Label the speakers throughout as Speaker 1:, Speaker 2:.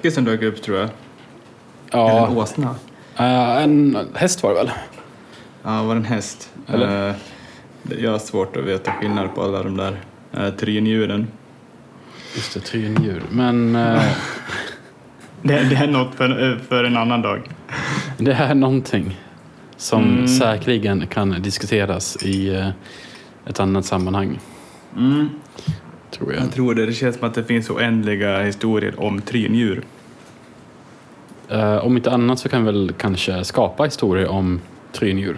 Speaker 1: Spöke som dök upp tror jag. Eller en
Speaker 2: Ja,
Speaker 1: åsna.
Speaker 2: eh, en häst var det väl?
Speaker 1: Ja, var det en häst?
Speaker 2: Eller?
Speaker 1: Eh, jag har svårt att veta skillnad på alla de där uh, trindjuren.
Speaker 2: Just det, trindjur. Men eh,
Speaker 1: Det, det är något för, för en annan dag.
Speaker 2: det är någonting som
Speaker 1: Mm.
Speaker 2: säkerligen kan diskuteras i ett annat sammanhang,
Speaker 1: Mm.
Speaker 2: tror jag.
Speaker 1: Jag tror det. Det känns som att det finns oändliga historier om trindjur.
Speaker 2: Eh, om inte annat så kan vi väl kanske skapa historier om trindjur.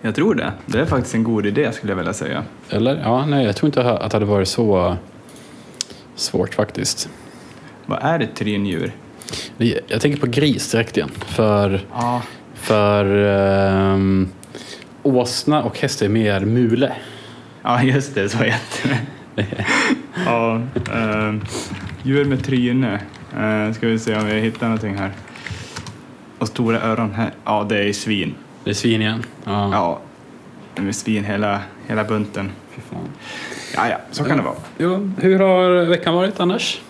Speaker 1: Jag tror det. Det är faktiskt en god idé skulle jag vilja säga.
Speaker 2: Eller? Ja, nej, jag tror inte att det hade varit så svårt faktiskt.
Speaker 1: Vad är ett trindjur?
Speaker 2: Vi- Jag tänker på gris direkt igen. För,
Speaker 1: Ja.
Speaker 2: för ehm, åsna och häst är mer mule.
Speaker 1: Ja, just det. Så heter det. ja, eh, djur med tryne. Eh, ska vi se om vi hittar någonting här. Och stora öron här. Ja, det är svin.
Speaker 2: Det är svin igen. Ja.
Speaker 1: Ja, det är svin hela, hela bunten.
Speaker 2: Fy fan.
Speaker 1: Ja, ja, så kan det vara.
Speaker 2: Jo, hur har veckan varit annars?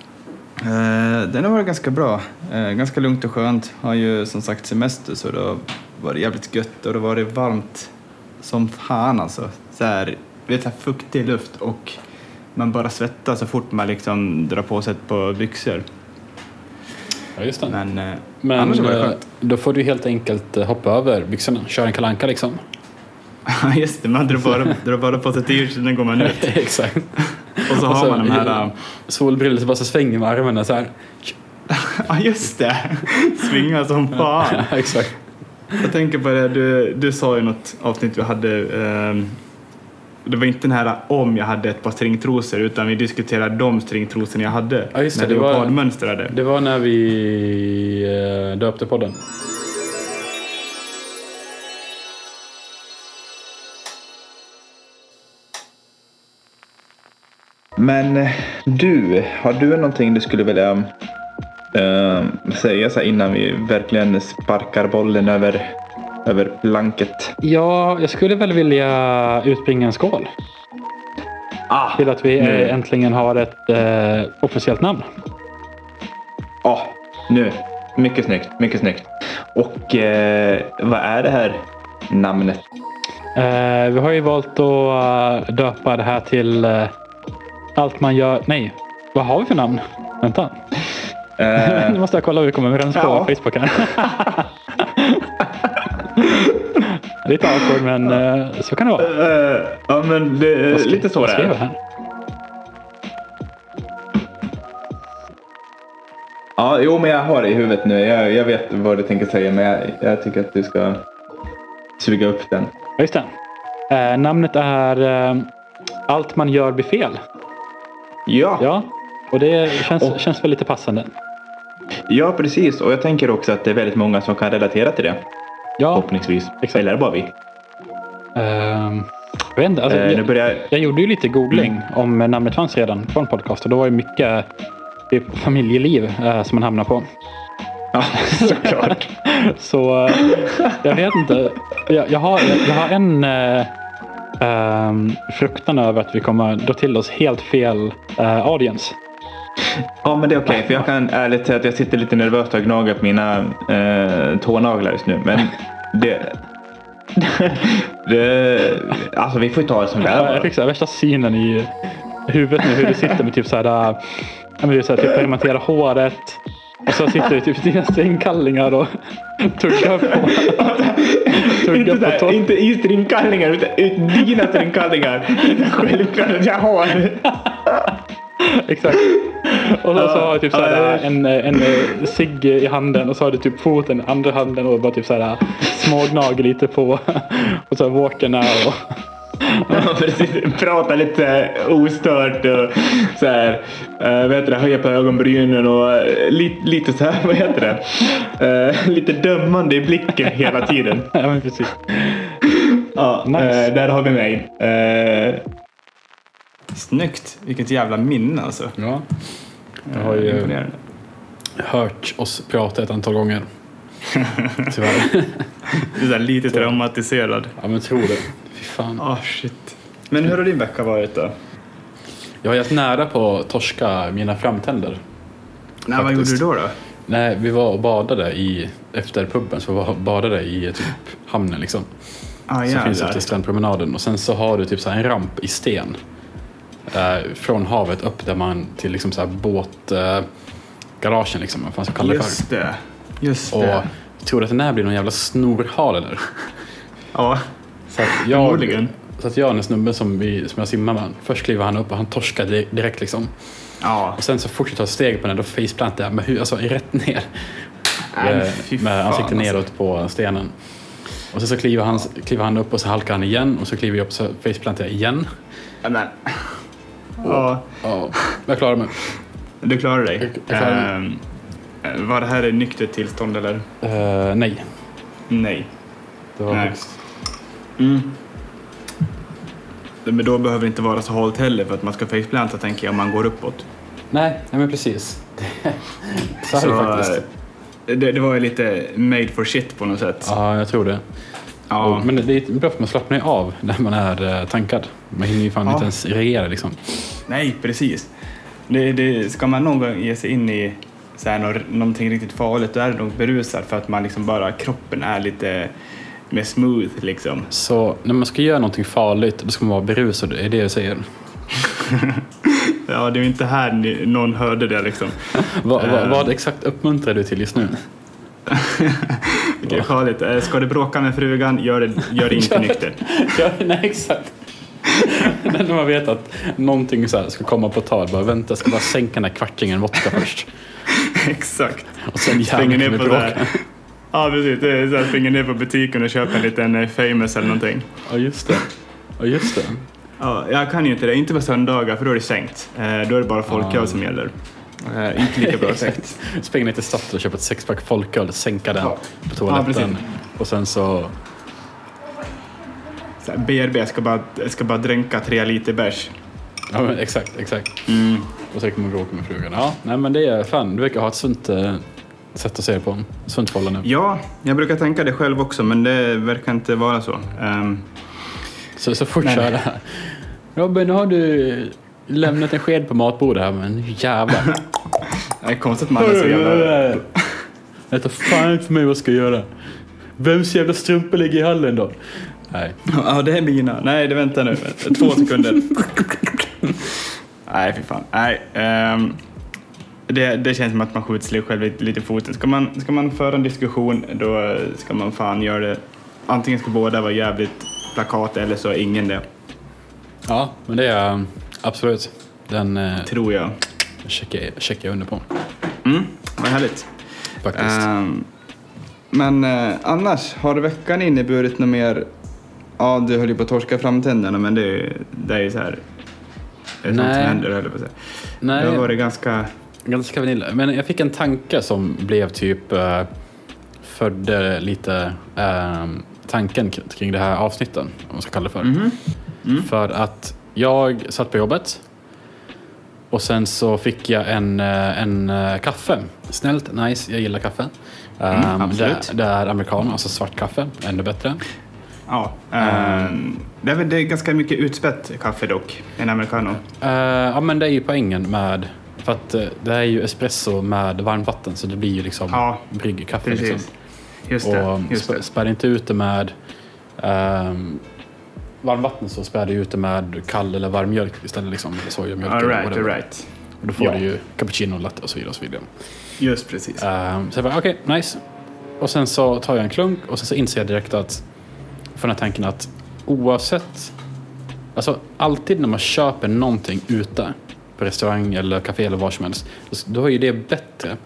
Speaker 1: Eh, den har varit ganska bra. Eh, ganska lugnt och skönt. Har ju som sagt semester så det har varit jävligt gött och det har varit varmt som fan alltså. Så här, vet, så här fuktig luft och man bara svettas så fort man liksom drar på sig ett par byxor.
Speaker 2: Ja, just det.
Speaker 1: Men, eh,
Speaker 2: Men
Speaker 1: annars var det
Speaker 2: eh,
Speaker 1: skönt.
Speaker 2: då får du helt enkelt eh, hoppa över byxorna. Köra en kalanka liksom.
Speaker 1: Ja, just det. Man drar bara, drar bara på sig t-shirten, sen går man ut.
Speaker 2: Exakt.
Speaker 1: Och så
Speaker 2: Och
Speaker 1: har man de här... eh,
Speaker 2: Solbrillor så bara så svänger med armarna så här.
Speaker 1: Ja, just det. Svingar som fan.
Speaker 2: Ja, exakt.
Speaker 1: Jag tänker på det, du, du sa ju något avsnitt vi hade, ehm, det var inte den här om jag hade ett par stringtrosor utan vi diskuterade de stringtrosorna jag hade
Speaker 2: Ja, just det,
Speaker 1: när
Speaker 2: det var-
Speaker 1: leopardmönstrade.
Speaker 2: Det var när vi eh, döpte podden.
Speaker 3: Men eh, du, har du någonting du skulle vilja eh, säga så innan vi verkligen sparkar bollen över, över planket?
Speaker 2: Ja, jag skulle väl vilja utbringa en skål.
Speaker 3: Ah,
Speaker 2: Till att vi
Speaker 3: nu.
Speaker 2: äntligen har ett eh, officiellt namn.
Speaker 3: ah, nu. Mycket snyggt, mycket snyggt. Och eh, vad är det här namnet?
Speaker 2: Eh, vi har ju valt att eh, döpa det här till eh, Allt man gör... Nej, vad har vi för namn? Vänta.
Speaker 3: Eh,
Speaker 2: nu måste jag kolla hur vi kommer överens på
Speaker 3: Ja.
Speaker 2: Facebook här. Lite awkward men eh, så kan det vara.
Speaker 3: eh, ja, men det
Speaker 2: skri-
Speaker 3: lite så det är.
Speaker 2: här?
Speaker 3: Ja, jo, men jag har det i huvudet nu. Jag, jag vet vad du tänker säga, men jag, jag tycker att du ska suga upp den.
Speaker 2: Ja, just det. Eh, namnet är eh, Allt man gör blir fel.
Speaker 3: Ja,
Speaker 2: Ja, och det känns,
Speaker 3: Och-
Speaker 2: känns väl lite passande.
Speaker 3: ja, precis. Och jag tänker också att det är väldigt många som kan relatera till det.
Speaker 2: Ja,
Speaker 3: Förhoppningsvis.
Speaker 2: exakt.
Speaker 3: Eller är det bara vi?
Speaker 2: ehm, jag vet inte. Alltså,
Speaker 3: nu
Speaker 2: jag,
Speaker 3: börjar jag...
Speaker 2: jag gjorde ju lite googling om namnet fanns redan på en podcast och då var det mycket typ, familjeliv eh, som man hamnar på.
Speaker 3: Ja, såklart.
Speaker 2: Så eh, jag vet inte. Jag, jag, har, jag har en eh, ehm, fruktan över att vi kommer dra till oss helt fel audience.
Speaker 3: Ja, men det är okej. för jag kan ärligt säga att jag sitter lite nervöst och gnager på mina eh, tånaglar just nu. Men det... det alltså, vi får ju ta det som det är.
Speaker 2: Jag fick så värsta synen i huvudet nu hur du sitter med typ så här, äh, ja, men du så här, typ permanentera håret. Och så sitter du typ i dina stringkallingar och tuggar på. tuggar
Speaker 3: Inte,
Speaker 2: på
Speaker 3: där, inte i stringkallingar, utan dina stringkallingar. Självklart att jag har.
Speaker 2: Exakt. Och så, så har du typ så här,
Speaker 3: Ja,
Speaker 2: en, en, en cigg i handen och så har du typ foten i andra handen och bara typ så här smågnager lite på och så här walkerna och
Speaker 3: Ja, precis. Prata lite ostört och så här, uh, vad heter det, höja på ögonbrynen och eh, li, lite så här, vad heter det, Eh, lite dömande i blicken hela tiden.
Speaker 2: ja men precis.
Speaker 3: Ja,
Speaker 2: Nice.
Speaker 3: eh, där har vi mig. Eh,
Speaker 1: Snyggt! Vilket jävla minne alltså.
Speaker 2: Ja. Jag har ju
Speaker 1: Imponerande.
Speaker 2: hört oss prata ett antal gånger. Tyvärr.
Speaker 1: Du är lite traumatiserad.
Speaker 2: Ja men tror det. Fy fan.
Speaker 1: Ah shit. Men hur har din vecka varit då?
Speaker 2: Jag var helt nära på att torska mina framtänder.
Speaker 1: Nej, vad gjorde du då? då?
Speaker 2: Nej, vi var och badade i, efter puben så var vi och badade i typ hamnen liksom.
Speaker 1: Ah,
Speaker 2: som finns efter strandpromenaden. Och sen så har du typ så här en ramp i sten. Eh, från havet upp där man till liksom så här båt... Eh, liksom, vad fan ska kalla det för.
Speaker 1: Just det. Just
Speaker 2: Och
Speaker 1: det.
Speaker 2: jag tror att den här blir någon jävla snorhale där.
Speaker 1: Ja,
Speaker 2: Så att jag, så att jag och den snubben som, vi, som jag simmar med, först kliver han upp och han torskar di- direkt liksom.
Speaker 1: Ja.
Speaker 2: Och sen så fort jag tar steg på den, då faceplantar jag med hu- alltså rätt ner.
Speaker 1: Nej,
Speaker 2: Eh, med
Speaker 1: fan,
Speaker 2: ansiktet
Speaker 1: alltså.
Speaker 2: neråt på stenen. Och sen så kliver han, kliver han upp och så halkar han igen och så kliver jag upp och så faceplantar jag igen.
Speaker 1: Ja, Men. Ja,
Speaker 2: Ja, jag klarar mig.
Speaker 1: du klarar dig.
Speaker 2: Jag klarar
Speaker 1: Ehm, eh, var det här ett nyktert tillstånd eller?
Speaker 2: Eh, nej,
Speaker 1: Nej.
Speaker 2: det var
Speaker 1: Nej.
Speaker 2: faktiskt...
Speaker 1: Mm. Men då behöver det inte vara så halt heller för att man ska faceplanta tänker jag om man går uppåt.
Speaker 2: Nej, nej men precis. så är det faktiskt.
Speaker 1: eh, det, det var ju lite made for shit på något sätt.
Speaker 2: Ja, jag tror det.
Speaker 1: Ja.
Speaker 2: Och, men det är bra för man slappnar ju av när man är eh, tankad. Man hinner ju fan
Speaker 1: Ja.
Speaker 2: inte ens reagera liksom.
Speaker 1: Nej, precis. Det, det, ska man någon gång ge sig in i så här, nå- någonting riktigt farligt då är det nog berusad för att man liksom bara, kroppen är lite mer smooth liksom.
Speaker 2: Så när man ska göra någonting farligt, då ska man vara berusad. Är det jag säger.
Speaker 1: Ja, det är inte här någon hörde det liksom.
Speaker 2: Va, va,
Speaker 1: Eh.
Speaker 2: vad exakt uppmuntrar du till just nu?
Speaker 1: Det är farligt. Eh, Ska du bråka med frugan, gör det, gör det inte nykter.
Speaker 2: ja, nej, exakt. när man vet att någonting så ska komma på tal. Bara vänta, jag ska bara sänka den här kvartingen vodka först.
Speaker 1: Exakt.
Speaker 2: Och sen
Speaker 1: Springer
Speaker 2: jävlar
Speaker 1: ner på
Speaker 2: bråka.
Speaker 1: Ja, precis. Det är så här, springer ner på butiken och köper en liten eh, famous eller någonting.
Speaker 2: Ja, just det. Ja, just det.
Speaker 1: Ja, jag kan ju inte det. Inte på söndagar för då är det stängt. Eh, Då är det bara folköl
Speaker 2: Ja.
Speaker 1: som gäller. Eh, Inte lika bra effekt.
Speaker 2: Springa ner till Statoil och köpa ett sexpack folköl, sänka den
Speaker 1: Ja.
Speaker 2: på
Speaker 1: Ja,
Speaker 2: toaletten.
Speaker 1: precis.
Speaker 2: och sen så...
Speaker 1: Så här, BRB ska bara, ska bara dränka tre liter bärs.
Speaker 2: Ja, men exakt, exakt.
Speaker 1: Mm.
Speaker 2: Och så kommer man bråka med frugan. Ja, nej men det är fan, du verkar ha ett sunt eh, sätt att se på. Sunt förhållande.
Speaker 1: Ja, jag brukar tänka det själv också men det verkar inte vara så. Ehm,
Speaker 2: Så, så fort så här. Robin, har du lämnat en sked på matbordet här, men jävlar.
Speaker 1: det är konstigt man är så jävla...
Speaker 2: Det tar fan för mig vad jag ska göra. Vems jävla strumpor ligger i hallen då? Nej.
Speaker 1: Ja, det är mina. Nej, det väntar nu. Två sekunder. Nej, fy fan. Nej. ehm, det, det känns som att man skjuter sig själv lite, lite i foten. Ska man, ska man föra en diskussion då ska man fan göra det. Antingen ska båda vara jävligt plakat eller så är ingen det.
Speaker 2: Ja, men det är um, absolut. Den eh,
Speaker 1: Tror jag.
Speaker 2: checkar, checkar jag under på.
Speaker 1: Mm, vad härligt.
Speaker 2: Faktiskt.
Speaker 1: Ehm, men eh, annars, har veckan inneburit något mer? Ja, du höll ju på att torska framtänderna men det, det är ju så här. Det är sånt som händer höll jag på att säga.
Speaker 2: Nej,
Speaker 1: Det har varit ganska...
Speaker 2: ganska vanilla. Men jag fick en tanke som blev typ... Uh, födde lite eh, tanken kring det här avsnittet, om man ska kalla det för.
Speaker 1: Mhm. Mm.
Speaker 2: För att jag satt på jobbet och sen så fick jag en, eh, en eh, kaffe. Snällt, nice, jag gillar kaffe.
Speaker 1: Mm,
Speaker 2: Ehm,
Speaker 1: absolut.
Speaker 2: Det, det är americano, alltså svart kaffe, ännu bättre.
Speaker 1: Ja, ehm, det, är väl, det är ganska mycket utspätt kaffe dock, en americano.
Speaker 2: Eh, ja men det är ju poängen med, för att det är ju espresso med varmvatten så det blir ju liksom
Speaker 1: Ja,
Speaker 2: bryggkaffe. Liksom.
Speaker 1: Just det.
Speaker 2: Och
Speaker 1: Just
Speaker 2: sp-
Speaker 1: det.
Speaker 2: spär inte ut det med um, varmvatten så spär du ut det med kall eller varm mjölk istället. Liksom, sojamjölk
Speaker 1: All right, all right.
Speaker 2: Och då får
Speaker 1: Ja.
Speaker 2: du ju cappuccino, latte och så vidare. Och så vidare.
Speaker 1: Just precis.
Speaker 2: Ehm, så jag bara, okej, nice. Och sen så tar jag en klunk och sen så inser jag direkt att, för den här tanken att oavsett, alltså alltid när man köper någonting ute på restaurang eller café eller var som helst, då- är ju det bättre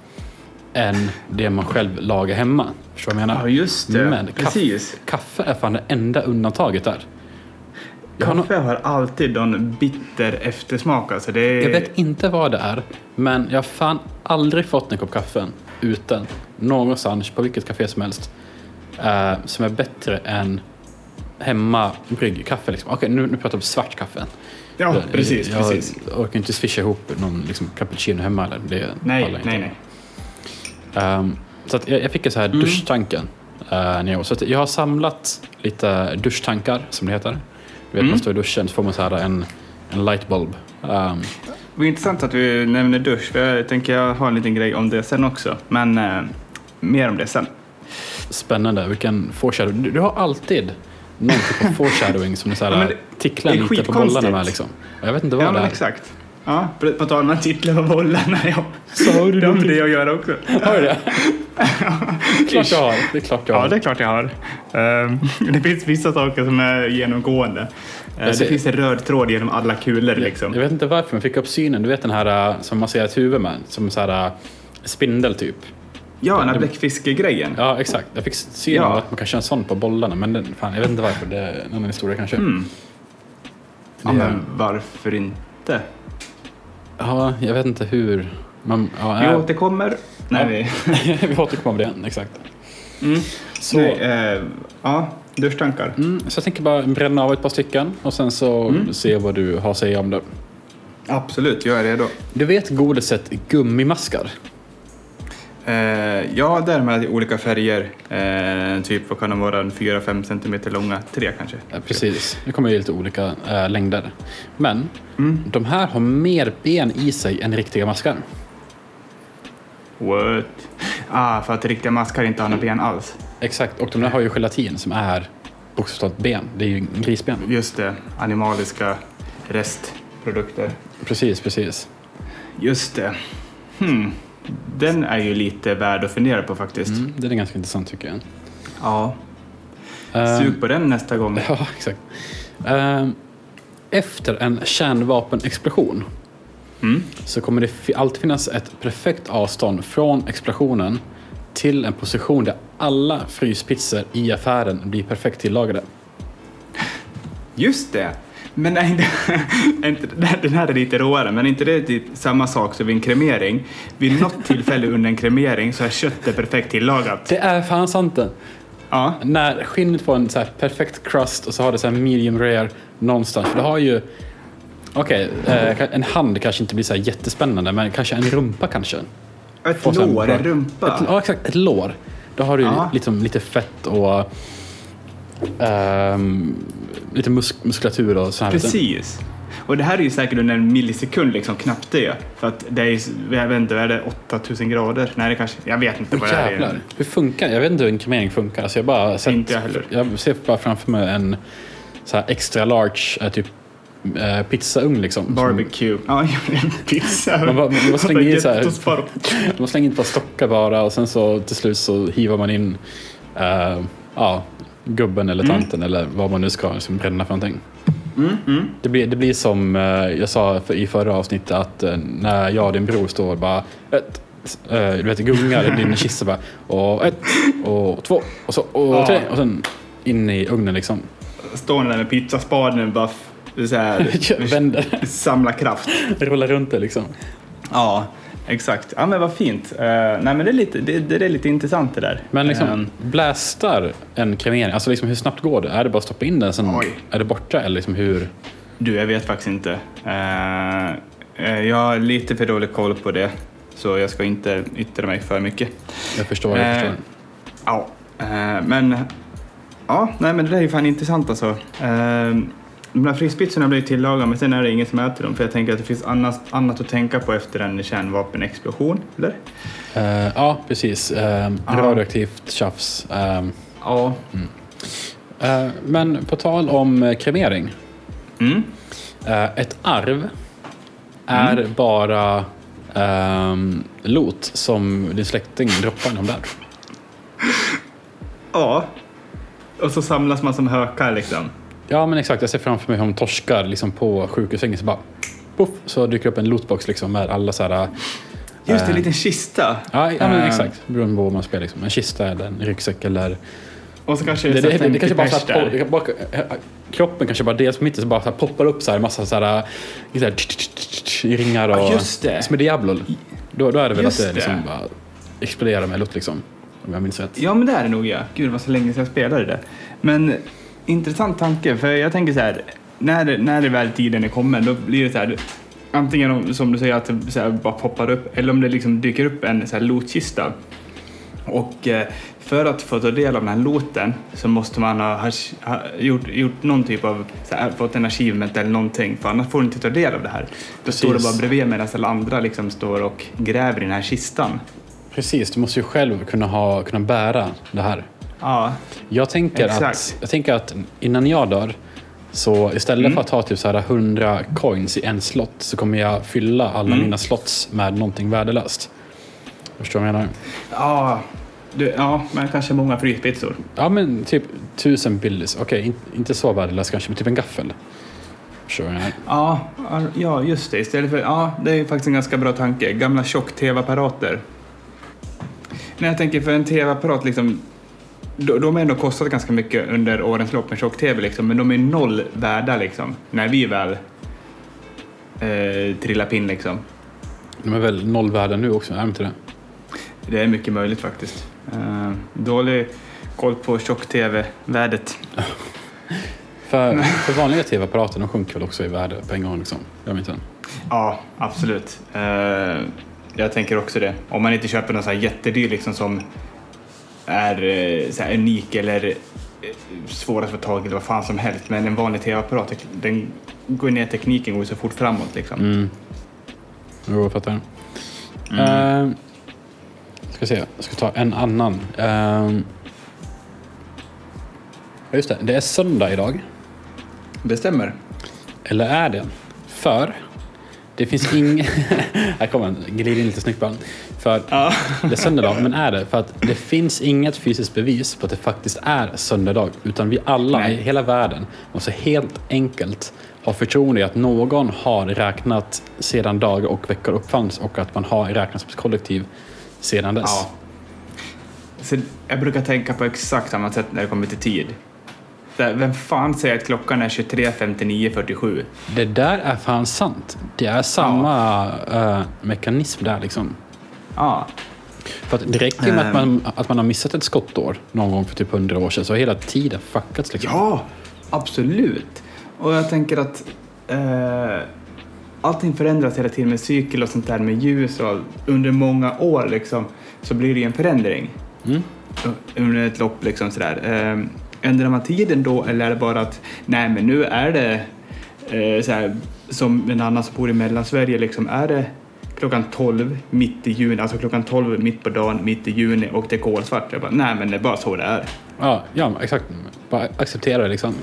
Speaker 2: än det man själv lagar hemma. Förstår du vad jag menar?
Speaker 1: Ja, just det.
Speaker 2: Men kaffe,
Speaker 1: precis.
Speaker 2: kaffe är fan det enda undantaget där. Jag har nå-
Speaker 1: Kaffe har alltid någon bitter eftersmak. Alltså det är...
Speaker 2: Jag vet inte vad det är, men jag har fan aldrig fått en kopp kaffe ute någonstans på vilket café som helst eh, som är bättre än hemma bryggkaffe. Liksom. Okej, nu, nu pratar vi om svart kaffe.
Speaker 1: Ja,
Speaker 2: Jag-
Speaker 1: precis,
Speaker 2: jag,
Speaker 1: precis.
Speaker 2: Orkar inte swisha ihop någon liksom, cappuccino hemma. Eller. Det
Speaker 1: Nej, nej, nej.
Speaker 2: Ehm, så jag, jag fick en så här duschtanken. Uh, när jag, så jag har samlat lite duschtankar, som det heter. Du vet,
Speaker 1: Mm.
Speaker 2: man står i duschen så får man så här en, en lightbulb. Um,
Speaker 1: Det var intressant att du nämner dusch, för jag tänker jag har en liten grej om det sen också. Men eh, mer om det sen.
Speaker 2: spännande, vilken foreshadow. Du, du har alltid någon typ av foreshadowing som du så
Speaker 1: Ja,
Speaker 2: här,
Speaker 1: men det-
Speaker 2: ticklar
Speaker 1: det är
Speaker 2: lite på bollarna med. Liksom. Jag vet inte vad
Speaker 1: Ja,
Speaker 2: det är.
Speaker 1: exakt. Ja, på, tal om att titla på bollarna. Ja.
Speaker 2: Så har du någonting-
Speaker 1: det att göra också.
Speaker 2: Har du det? klart jag har. Det är klart jag har.
Speaker 1: Ja, det är klart jag har. Ehm, det finns vissa saker som är genomgående. Eh,
Speaker 2: Jag
Speaker 1: det finns en röd tråd genom alla kulor
Speaker 2: Jag
Speaker 1: liksom.
Speaker 2: vet inte varför, men jag fick upp synen. Du vet den här äh, som man ser ett huvud med, som så här äh, spindel typ.
Speaker 1: Ja, den här bläckfiskegrejen.
Speaker 2: Ja, exakt. Jag fick synen
Speaker 1: Ja.
Speaker 2: att man kan köra en sån på bollarna, men den, fan, jag vet inte varför. Det är en annan historia kanske.
Speaker 1: Mm. Ja, men varför inte?
Speaker 2: Ja, jag vet inte hur. Man, ja,
Speaker 1: Jo,
Speaker 2: äh,
Speaker 1: det kommer när
Speaker 2: Ja.
Speaker 1: vi...
Speaker 2: vi återkommer det, exakt.
Speaker 1: Mm.
Speaker 2: Så,
Speaker 1: Nej, eh, ja, duschtankar.
Speaker 2: mm, så jag tänker bara bränna av ett par stycken och sen så
Speaker 1: Mm.
Speaker 2: se vad du har att säga om det.
Speaker 1: Absolut, jag är redo.
Speaker 2: Du vet godiset gummimaskar?
Speaker 1: Eh, ja, där med olika färger. Eh, typ, vad kan de vara? 4-5 centimeter långa? Tre kanske?
Speaker 2: Ja, precis. Det kommer ju lite olika äh, längder. Men
Speaker 1: Mm.
Speaker 2: de här har mer ben i sig än riktiga maskar.
Speaker 1: What? Ah, för att riktiga maskar inte har några ben alls.
Speaker 2: Exakt, och de där har ju gelatin som är bokstavligt ben. Det är ju grisben.
Speaker 1: Just det, animaliska restprodukter.
Speaker 2: Precis, precis.
Speaker 1: Just det. Hmm. Den är ju lite värd att fundera på faktiskt.
Speaker 2: Mm, det är ganska intressant tycker jag.
Speaker 1: Ja.
Speaker 2: Ehm,
Speaker 1: Sug på den nästa gång.
Speaker 2: Ja, exakt. Ehm, efter en kärnvapenexplosion
Speaker 1: Mm.
Speaker 2: så kommer det alltid finnas ett perfekt avstånd från explosionen till en position där alla fryspizzor i affären blir perfekt tillagade.
Speaker 1: Just det. Men inte, inte, den här är lite råare, men inte det typ samma sak som vid en kremering? Vid något tillfälle under en kremering så är köttet perfekt tillagat.
Speaker 2: Det är fan sant det.
Speaker 1: Ja,
Speaker 2: När skinnet får en så perfekt crust och så har det så här medium rare någonstans. För det har ju... Okej, eh, en hand kanske inte blir så jättespännande, men kanske en rumpa kanske.
Speaker 1: ett lår, en rumpa.
Speaker 2: Ett, ja, exakt. Ett lår. Då har du
Speaker 1: Ja.
Speaker 2: liksom lite fett och ehm, lite mus- muskulatur och så här.
Speaker 1: Precis. Och det här är ju säkert under en millisekund, liksom, knappt det. För att det är, jag vet inte, är det 8000 grader? Nej, det kanske, jag vet inte vad det här
Speaker 2: jävlar.
Speaker 1: är.
Speaker 2: Hur funkar Jag vet inte hur en kremering funkar. Alltså jag, bara sett,
Speaker 1: Inte jag heller.
Speaker 2: jag ser bara framför mig en så extra large eh, typ eh, pizzaugn liksom.
Speaker 1: Barbecue. Ja, pizza.
Speaker 2: Man bara- man bara slänger i så här-
Speaker 1: Jättesparv.
Speaker 2: Man slänger in ett par stockar bara och sen så till slut så hivar man in eh, ja, gubben eller
Speaker 1: Mm.
Speaker 2: tanten eller vad man nu ska liksom, bränna för någonting.
Speaker 1: Mm, mm.
Speaker 2: Det blir, det blir som eh, jag sa i förra avsnittet att eh, när jag och din bror står och bara ett, eh, du vet, gungar i din kista bara och ett och två och så och
Speaker 1: Ja.
Speaker 2: tre och sen in i ugnen liksom.
Speaker 1: Står där med pizzaspaden och bara så här,
Speaker 2: Vänder,
Speaker 1: samla kraft.
Speaker 2: rullar runt det liksom.
Speaker 1: Ja, exakt. Ja, men vad fint. Uh, nej, men det är, lite, det, det är lite intressant det där.
Speaker 2: Men liksom
Speaker 1: Ehm,
Speaker 2: blästar en kremering, alltså liksom hur snabbt går det? Är det bara att stoppa in den sen
Speaker 1: Oj.
Speaker 2: är det borta eller liksom hur?
Speaker 1: du, jag vet faktiskt inte. Eh, jag har lite för dålig koll på det, så jag ska inte yttra mig för mycket.
Speaker 2: Jag förstår, jag
Speaker 1: Eh,
Speaker 2: förstår.
Speaker 1: Ja, men ja, nej, men det där är ju fan intressant alltså. De här frispizzorna blir tillagade, men sen är det ingen som äter dem, för jag tänker att det finns annat, annat att tänka på efter en kärnvapenexplosion, eller?
Speaker 2: Eh, ja, precis. Uh, radioaktivt tjafs. Ehm,
Speaker 1: Ja.
Speaker 2: eh, men på tal om kremering.
Speaker 1: Mm.
Speaker 2: Ett arv är bara ehm, lot som din släkting droppar när de dör.
Speaker 1: Ja. Och så samlas man som hökar liksom.
Speaker 2: Ja, men exakt. Jag ser framför mig hur de torskar liksom, på sjukhussängen. Så bara poff, så dyker upp en lootbox liksom, med alla så här...
Speaker 1: Just det, en
Speaker 2: eh,
Speaker 1: liten kista.
Speaker 2: Ja, ja men
Speaker 1: Eh,
Speaker 2: exakt. Beroende på vad man spelar. Liksom. En kista eller en ryggsäck eller...
Speaker 1: Och så kanske
Speaker 2: Det,
Speaker 1: det,
Speaker 2: det,
Speaker 1: är
Speaker 2: det, det, kanske bara så här, det bara, kroppen kanske bara delas på mitten så bara så här poppar upp så här massa så här, så här i ringar och...
Speaker 1: Ja, just det.
Speaker 2: Som i Diablo. Då, då är det väl
Speaker 1: Just
Speaker 2: att det liksom
Speaker 1: det.
Speaker 2: bara exploderar med luft liksom. Om jag minns rätt.
Speaker 1: Ja, men det är det nog ja. Gud vad så länge sedan jag spelade det. Men intressant tanke, för jag tänker så här. När, när det väl tiden är kommen, då blir det så här. Antingen om, som du säger att det så här bara poppar upp, eller om det liksom dyker upp en så här lotkista. Och eh, för att få ta del av den här looten så måste man ha, ha, ha gjort, gjort någon typ av, här, fått en achievement eller någonting för annars får du inte ta del av det här. Då står du bara bredvid medan alla andra liksom står och gräver i den här kistan.
Speaker 2: Precis, du måste ju själv kunna, ha, kunna bära det här.
Speaker 1: Ja,
Speaker 2: Jag tänker, att,
Speaker 1: Exakt.
Speaker 2: jag tänker att innan jag dör, så istället för att ha typ så här 100 coins i en slott så kommer jag fylla alla mina slots med någonting värdelöst. Förstår du vad jag menar?
Speaker 1: ja, du, ja men kanske många fryspizzor.
Speaker 2: Ja, men typ tusen billis. Okej, in, inte så värdelöst kanske, men typ en gaffel.
Speaker 1: Ja, ja, just det. Istället för, ja, det är faktiskt en ganska bra tanke. Gamla tjock-tv-apparater. När jag tänker för en tv-apparat, liksom, de, de har ändå kostat ganska mycket under årens lopp med tjock-tv, liksom, men de är noll värda liksom, när vi väl eh, trillar pinn. Liksom.
Speaker 2: De är väl noll värda nu också, är de inte det?
Speaker 1: Det är mycket möjligt faktiskt. Eh, dålig koll på tjock-tv-värdet.
Speaker 2: För, för vanliga tv-apparater, de sjunker väl också i värde på en gång liksom? De inte?
Speaker 1: Ja, absolut. Eh, jag tänker också det. Om man inte köper någon så här jättedyr liksom som är eh, så här unik eller eh, svår att få tag i eller vad fan som helst. Men en vanlig tv-apparat, den går ner, tekniken går så fort framåt liksom.
Speaker 2: Mm. Jo, jag fattar. Mm. ska se, jag ska ta en annan. Uh, just det, det är söndag idag.
Speaker 1: Det stämmer.
Speaker 2: Eller är det? För det finns ingen... här kommer den, glider in lite snyggt bara. För
Speaker 1: Ja.
Speaker 2: det är söndag, men är det? För att det finns inget fysiskt bevis på att det faktiskt är söndag. Utan vi alla
Speaker 1: Nej.
Speaker 2: i hela världen måste helt enkelt ha förtroende i att någon har räknat sedan dagar och veckor uppfanns och att man har räknat som ett kollektiv sedan dess.
Speaker 1: Ja. Så jag brukar tänka på exakt samma sätt när det kommer till tid. Här, vem fan säger att klockan är 23.59.47?
Speaker 2: Det där är fan sant. Det är samma eh, mekanism där liksom.
Speaker 1: Ja.
Speaker 2: För att det räcker med att
Speaker 1: Ehm.
Speaker 2: man, att man har missat ett skottår någon gång för typ hundra år sedan så har hela tiden fuckats liksom.
Speaker 1: Ja, absolut. Och jag tänker att eh, allting förändras hela tiden med cykel och sånt där med ljus och under många år liksom så blir det ju en förändring
Speaker 2: Mm.
Speaker 1: under ett lopp liksom sådär. Eh, ändrar man tiden då eller är det bara att nej men nu är det eh, så här, som en annan som bor i Mellansverige liksom är det klockan 12 mitt i juni, alltså klockan 12 mitt på dagen mitt i juni och det är kolsvart. Jag bara, nej men det är bara så det är.
Speaker 2: Ja, ja, exakt. Bara acceptera det liksom.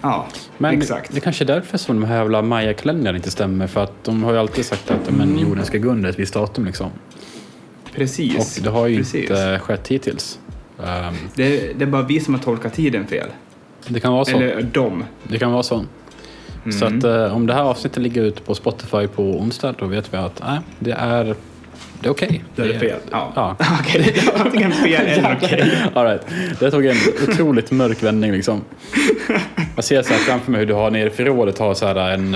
Speaker 1: Ja,
Speaker 2: Men
Speaker 1: exakt.
Speaker 2: det kanske är därför som de här jävla Maya-kalendrarna inte stämmer. För att de har ju alltid sagt att men, jorden ska gå under ett visst datum liksom.
Speaker 1: Precis.
Speaker 2: Och det har ju
Speaker 1: Precis.
Speaker 2: inte skett hittills. Ehm,
Speaker 1: Det, det är bara vi som har tolkat tiden fel.
Speaker 2: det kan vara så.
Speaker 1: Eller de.
Speaker 2: Det kan vara så. Så
Speaker 1: Mm.
Speaker 2: att eh, om det här avsnittet ligger ute på Spotify på onsdag då vet vi att nej, det är, det är okej.
Speaker 1: Då är det fel. Ja.
Speaker 2: Ja.
Speaker 1: Okej, det är antingen fel eller okej.
Speaker 2: All right. Det tog en otroligt mörk vändning liksom. Jag ser så här framför mig hur du har nere i förrådet har så här en,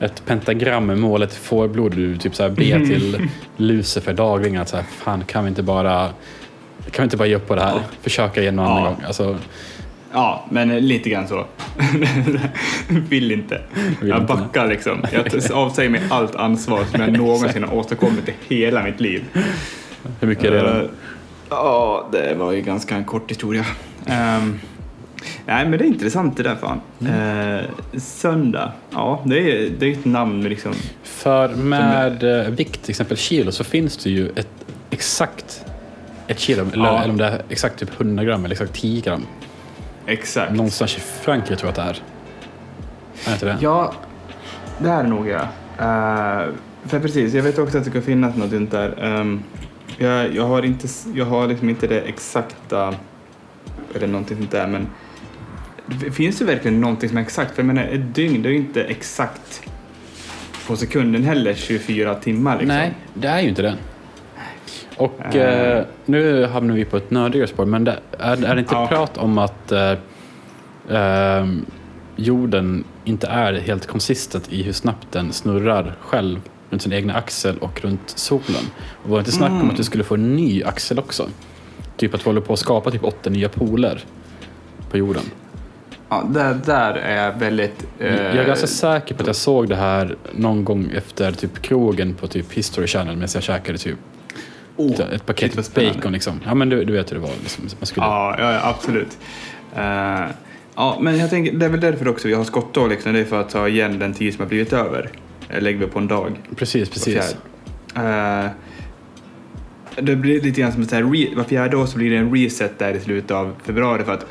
Speaker 2: ett pentagram med målet fårblod. Du typ så här ber till Lucifer dagligen att så här, fan kan vi inte bara kan vi inte bara ge upp på det här?
Speaker 1: Ja.
Speaker 2: Försöka igen någon annan
Speaker 1: Ja.
Speaker 2: gång. Alltså,
Speaker 1: Ja, men lite grann så. Vill inte.
Speaker 2: Vill
Speaker 1: jag
Speaker 2: inte,
Speaker 1: backar liksom. Jag avsäger mig allt ansvar som jag någonsin har åstadkommit i hela mitt liv.
Speaker 2: hur mycket är det?
Speaker 1: Eh,
Speaker 2: då?
Speaker 1: Ja, det var ju ganska en kort historia. Ehm, nej, men det är intressant det där fan.
Speaker 2: Mm.
Speaker 1: Eh, söndag, ja det är, det är ett namn liksom.
Speaker 2: För med eh, vikt, till exempel kilo, så finns det ju ett exakt ett kilo. Eller,
Speaker 1: Ja.
Speaker 2: eller om det är exakt typ 100 gram eller exakt 10 gram.
Speaker 1: Exakt.
Speaker 2: Någonstans i Frankrike tror jag att det är. Är det inte det?
Speaker 1: Ja, det är det nog ja. Uh, för precis, jag vet också att det kan finnas något sånt där. Ehm, jag, jag har inte, jag har liksom inte det exakta eller någonting sånt där men finns det verkligen någonting som är exakt? För jag menar ett dygn det är ju inte exakt på sekunden heller 24 timmar liksom.
Speaker 2: Nej, det är ju inte det. Och
Speaker 1: Eh.
Speaker 2: eh, nu hamnar vi på ett nördigare spår, men det, är, är det inte
Speaker 1: Ja.
Speaker 2: prat om att eh, ehm, jorden inte är helt konsistent i hur snabbt den snurrar själv runt sin egna axel och runt solen? Och var det inte snack om
Speaker 1: Mm.
Speaker 2: att du skulle få en ny axel också? Typ att vi håller på att skapa typ åtta nya poler på jorden.
Speaker 1: Ja, där, där är väldigt... eh,
Speaker 2: Jag är ganska säker på att jag såg det här någon gång efter typ krogen på typ History Channel medan jag käkade typ
Speaker 1: Oh,
Speaker 2: ett, paket bacon liksom. Ja men du, du vet hur det var. Liksom. Man skulle,
Speaker 1: Ja, ja, absolut. Eh, ja, men jag tänker, det är väl därför också vi har skottdag liksom. Det är för att ta igen den tid som har blivit över. Eh, Lägger vi på en dag.
Speaker 2: Precis, precis.
Speaker 1: Eh, det blir lite grann som att var fjärde år så blir det en reset där i slutet av februari för att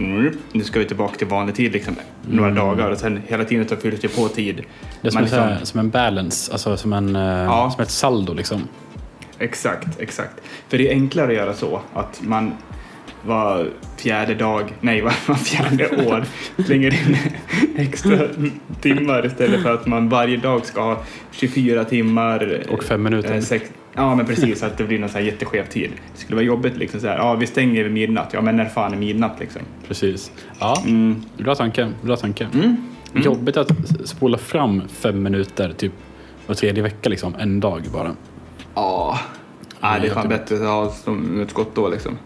Speaker 1: mm, nu ska vi tillbaka till vanlig tid liksom, några
Speaker 2: Mm.
Speaker 1: dagar och sen hela tiden så fylls det på tid.
Speaker 2: Det är som, så här,
Speaker 1: liksom-
Speaker 2: som en balance, alltså som, en,
Speaker 1: Ja.
Speaker 2: som ett saldo liksom.
Speaker 1: Exakt, exakt. För det är enklare att göra så att man var fjärde dag, nej var, var fjärde år slänger in extra timmar istället för att man varje dag ska ha 24 timmar
Speaker 2: Och fem minuter.
Speaker 1: Eh, sex, ja men precis, så att det blir någon så här jätteskev tid. Det skulle vara jobbigt liksom så här, ja vi stänger vid midnatt, ja men när fan är midnatt liksom?
Speaker 2: Precis. Ja,
Speaker 1: Mm.
Speaker 2: bra tanke. Bra tanke.
Speaker 1: Mm.
Speaker 2: Jobbigt att spola fram fem minuter typ var tredje vecka liksom. En dag bara.
Speaker 1: Ja, ja det är fan bättre att ha som ett skott då liksom.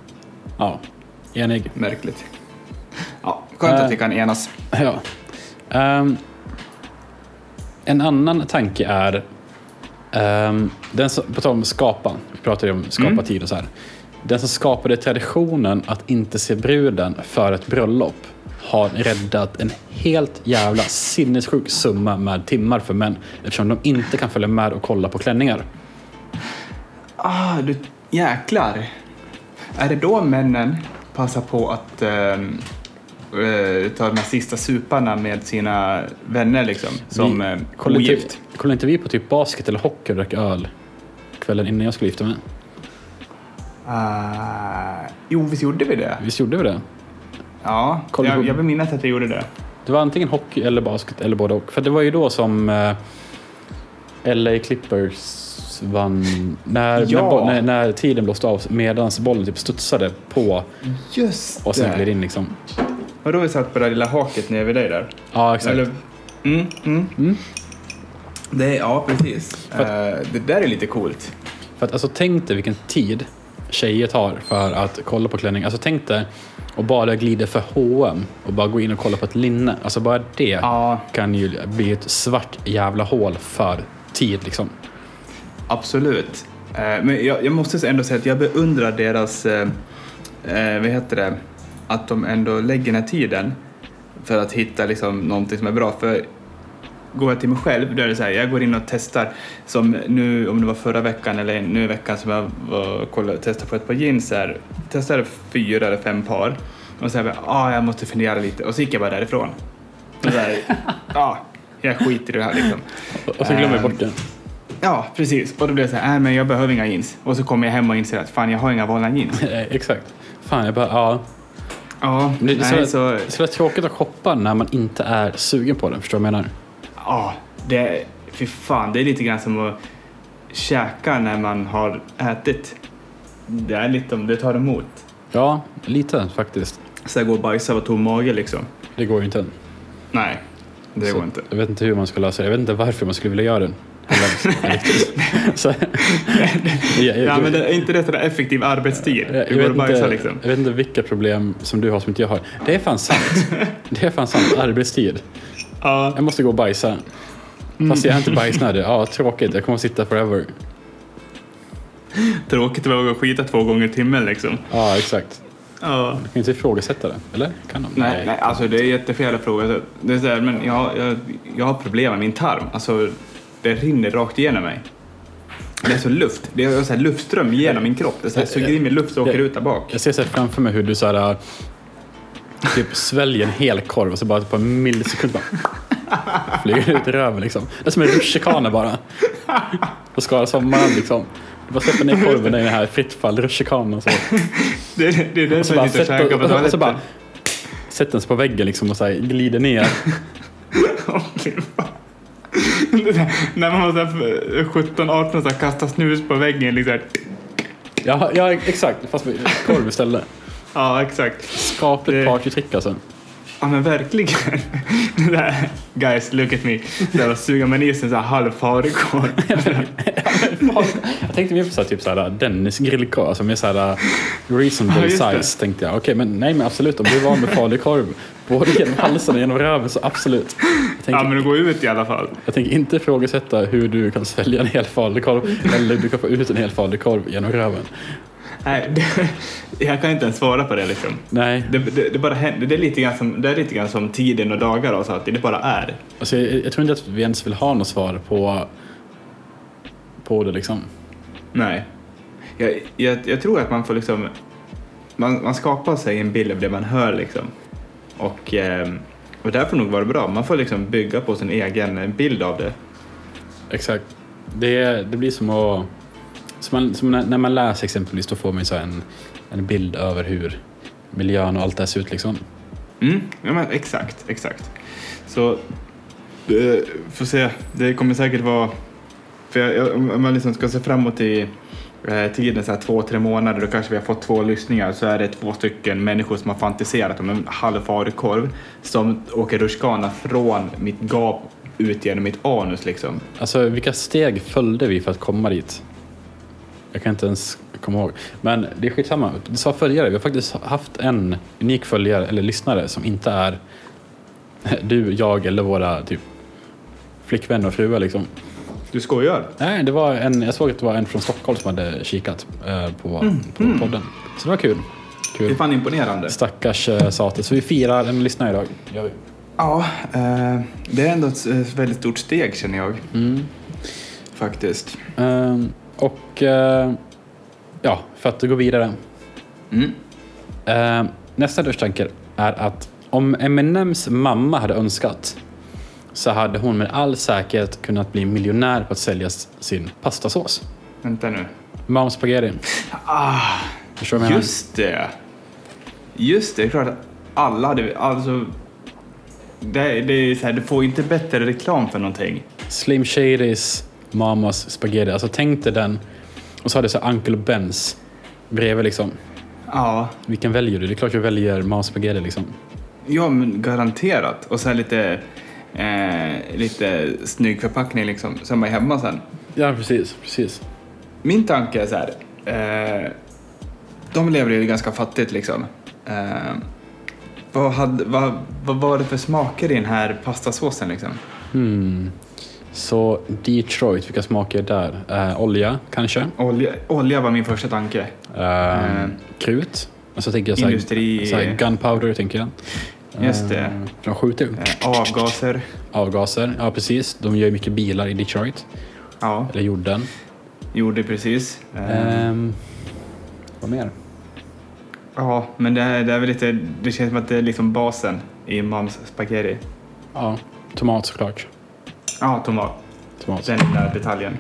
Speaker 2: Ja, enig.
Speaker 1: Märkligt. Ja, skönt
Speaker 2: Eh.
Speaker 1: att vi kan enas.
Speaker 2: Ja. Ehm, en annan tanke är, ehm, den som, på tal om skapa, vi pratade om skapa
Speaker 1: Mm.
Speaker 2: tid och så här. Den som skapade traditionen att inte se bruden för ett bröllop har räddat en helt jävla sinnessjuk summa med timmar för män eftersom de inte kan följa med och kolla på klänningar.
Speaker 1: Ah, du jäklar. Är det då männen passar på att ehm, eh, ta de här sista suparna med sina vänner liksom? Som eh,
Speaker 2: kollade,
Speaker 1: ogift?
Speaker 2: inte, kollade inte vi på typ basket eller hockey och drack öl kvällen innan jag skulle gifta mig?
Speaker 1: Ah, jo, visst gjorde vi det?
Speaker 2: Visst gjorde vi det?
Speaker 1: Ja,
Speaker 2: Kolla
Speaker 1: jag,
Speaker 2: på-
Speaker 1: jag vill minnas att vi gjorde det.
Speaker 2: Det var antingen hockey eller basket eller både och. För det var ju då som eh, LA Clippers vann när,
Speaker 1: Ja.
Speaker 2: när, när, när tiden blåste av medan bollen typ studsade på
Speaker 1: Just
Speaker 2: och sen gled in liksom.
Speaker 1: Och då vi satt på det där lilla haket nere vid dig där.
Speaker 2: Ja, exakt.
Speaker 1: Eller, mm, mm.
Speaker 2: Mm.
Speaker 1: Det, ja, precis.
Speaker 2: För
Speaker 1: Eh, det där är lite coolt.
Speaker 2: För att alltså tänk dig vilken tid tjejer tar för att kolla på klänning. Alltså tänk dig och bara glida för H&M och bara gå in och kolla på ett linne. Alltså bara det
Speaker 1: Ja,
Speaker 2: kan ju bli ett svart jävla hål för tid liksom.
Speaker 1: Absolut. Eh, men jag, jag måste ändå säga att jag beundrar deras, eh, eh, vad heter det, att de ändå lägger den här tiden för att hitta liksom någonting som är bra. För går jag till mig själv, då är det så här, jag går in och testar, som nu, om det var förra veckan eller nu i veckan som jag var kollade, testade på ett par jeans här, testade fyra eller fem par och sen bara, ah, jag måste fundera lite och så gick jag bara därifrån. Och så här, ja, jag skiter i det här liksom.
Speaker 2: Och så glömmer
Speaker 1: Ehm,
Speaker 2: bort det.
Speaker 1: Ja, precis. Och då blev det så här, äh, men jag behöver inga jeans. Och så kommer jag hem och inser att fan, jag har inga vanliga jeans.
Speaker 2: Eh, Exakt. Fan, jag bara, ja.
Speaker 1: Ja,
Speaker 2: Det är
Speaker 1: nej,
Speaker 2: så,
Speaker 1: så...
Speaker 2: det är så tråkigt att shoppa när man inte är sugen på det. Förstår du vad jag menar?
Speaker 1: Ja, det... Fy fan, det är lite grann som att käka när man har ätit. Det är lite om det tar emot.
Speaker 2: Ja, lite faktiskt.
Speaker 1: Så jag går och bajsar på tom mage liksom.
Speaker 2: Det går ju inte.
Speaker 1: Nej, det
Speaker 2: så,
Speaker 1: går inte.
Speaker 2: Jag vet inte hur man ska lösa det. Jag vet inte varför man skulle vilja göra det. Så, jag,
Speaker 1: men det är inte det sådär effektiv arbetstid?
Speaker 2: jag,
Speaker 1: Du går
Speaker 2: vet inte,
Speaker 1: liksom.
Speaker 2: jag vet inte vilka problem som du har som inte jag har. Det är fan sant. Det är fan sant. Arbetstid.
Speaker 1: Ja,
Speaker 2: Jag måste gå och bajsa. Fast jag är inte bajsnödig. Ja, tråkigt. Jag kommer att sitta forever.
Speaker 1: tråkigt att våga skita två gånger i timmen liksom.
Speaker 2: Ja, exakt.
Speaker 1: Ja.
Speaker 2: Jag kan inte ifrågasätta det. Eller? Kan de?
Speaker 1: Nej, nej, alltså det är jättefel att fråga. Det är så här, men jag, jag, jag har problem med min tarm. Alltså, det rinner rakt igenom mig. Det är så luft. Det är så här luftström genom min kropp. Det är så här, suger in mig luft och åker ut där bak.
Speaker 2: Jag ser så framför mig hur du så här, typ sväljer en hel korv och så bara på en millisekund bara flyger ut i röven liksom. Det är som en rutschkana bara. På Skara sommaren liksom. Du bara släpper ner korven i den här fritt fall rutschkanan och så.
Speaker 1: Det, är- det är det
Speaker 2: så
Speaker 1: som och
Speaker 2: sätter,
Speaker 1: käkar på
Speaker 2: så, och så
Speaker 1: toaletten.
Speaker 2: bara sätter den sig på väggen liksom och så här glider ner.
Speaker 1: När man var så här 17-18 och kastade snus på väggen. Liksom.
Speaker 2: Ja, ja exakt. Fast med korv istället.
Speaker 1: Ja, exakt.
Speaker 2: Skapligt partytrick alltså.
Speaker 1: Ja men verkligen. Det där, guys, look at me. Så här, suger man i sig en halv falukorv.
Speaker 2: jag tänkte mer på så här, typ så här, Dennis grillkorv, alltså mer så här reasonable
Speaker 1: Ja,
Speaker 2: size tänkte jag. Okej, men nej men absolut om du var med falukorv både genom halsen och genom röven så absolut. Jag tänker,
Speaker 1: Ja, men det går ut i alla fall.
Speaker 2: jag tänker inte ifrågasätta hur du kan svälja en hel falukorv eller du kan få ut en hel falukorv genom röven.
Speaker 1: Nej, det, jag kan inte ens svara på det liksom.
Speaker 2: Nej,
Speaker 1: Det, det, det bara händer. Det är lite grann som, det är lite grann som tiden och dagar och så att det bara är.
Speaker 2: alltså, jag, jag tror inte att vi ens vill ha något svar på, på det liksom.
Speaker 1: Nej. Jag, jag, jag tror att man får liksom... Man, man skapar sig en bild av det man hör liksom. Och, eh, och får nog vara bra. Man får liksom bygga på sin egen bild av det.
Speaker 2: Exakt. Det, det blir som att... Som, man, som när, när man läser exempelvis, då får man ju så en, en bild över hur miljön och allt det här ser ut. Liksom.
Speaker 1: Mm, ja, men exakt, exakt. Så eh, får se. Det kommer säkert vara... För jag, om man liksom ska se framåt i eh, tiden, så här två, tre månader, då kanske vi har fått två lyssningar, så är det två stycken människor som har fantiserat om en halv falukorv som åker rutschkana från mitt gap ut genom mitt anus liksom.
Speaker 2: Alltså vilka steg följde vi för att komma dit? Jag kan inte ens komma ihåg. Men det är skitsamma. Du sa följare. Vi har faktiskt haft en unik följare eller lyssnare som inte är du, jag eller våra typ flickvänner och fruar liksom.
Speaker 1: Du skojar?
Speaker 2: Nej, det var en, jag såg att det var en från Stockholm som hade kikat eh, på, på podden. Så det var kul.
Speaker 1: Det är
Speaker 2: kul.
Speaker 1: fan imponerande.
Speaker 2: Stackars eh, sate. Så vi firar en lyssnare idag. Gör vi.
Speaker 1: Ja, eh, det är ändå ett väldigt stort steg känner jag.
Speaker 2: Mm.
Speaker 1: Faktiskt.
Speaker 2: Ehm, och eh, ja, för att gå vidare.
Speaker 1: Mm.
Speaker 2: Eh, nästa duschtanke är att om Eminems mamma hade önskat så hade hon med all säkerhet kunnat bli miljonär på att sälja sin pastasås.
Speaker 1: Vänta nu.
Speaker 2: Mom spaghetti.
Speaker 1: Ah,
Speaker 2: Förstår du
Speaker 1: just det. Just det, det är klart att alla hade... Alltså, det, det är så här, du får inte bättre reklam för någonting.
Speaker 2: Slim Shadys Mamas spaghetti. Alltså tänk dig den. Och så hade så här Uncle Bens bredvid liksom.
Speaker 1: Ja,
Speaker 2: Vilken väljer du? Det är klart jag väljer Mamas spaghetti liksom.
Speaker 1: ja men garanterat. Och sen lite, eh, lite snygg förpackning liksom, som är hemma sen.
Speaker 2: Ja, precis. precis.
Speaker 1: Min tanke är så här. Eh, de lever ju ganska fattigt liksom. Eh, vad, hade, vad, vad var det för smaker i den här pastasåsen liksom?
Speaker 2: Hmm. Så Detroit, vilka smaker är där? Eh, olja kanske?
Speaker 1: Olja, olja var min första tanke.
Speaker 2: Eh,
Speaker 1: Mm.
Speaker 2: Krut? Och så tänker jag så här,
Speaker 1: Industri-
Speaker 2: så här gunpowder, tänker jag.
Speaker 1: Just det.
Speaker 2: Eh, de skjuter
Speaker 1: Eh, avgaser.
Speaker 2: avgaser. Ja, precis. De gör mycket bilar i Detroit.
Speaker 1: Ja,
Speaker 2: Eller jorden.
Speaker 1: gjorde precis.
Speaker 2: Ehm, vad mer?
Speaker 1: Ja, men det, är- det är väl lite, det känns som att det är liksom basen i Mams spaghetti.
Speaker 2: Ja, tomat såklart.
Speaker 1: Ja, tomat.
Speaker 2: Tomat.
Speaker 1: Den lilla detaljen.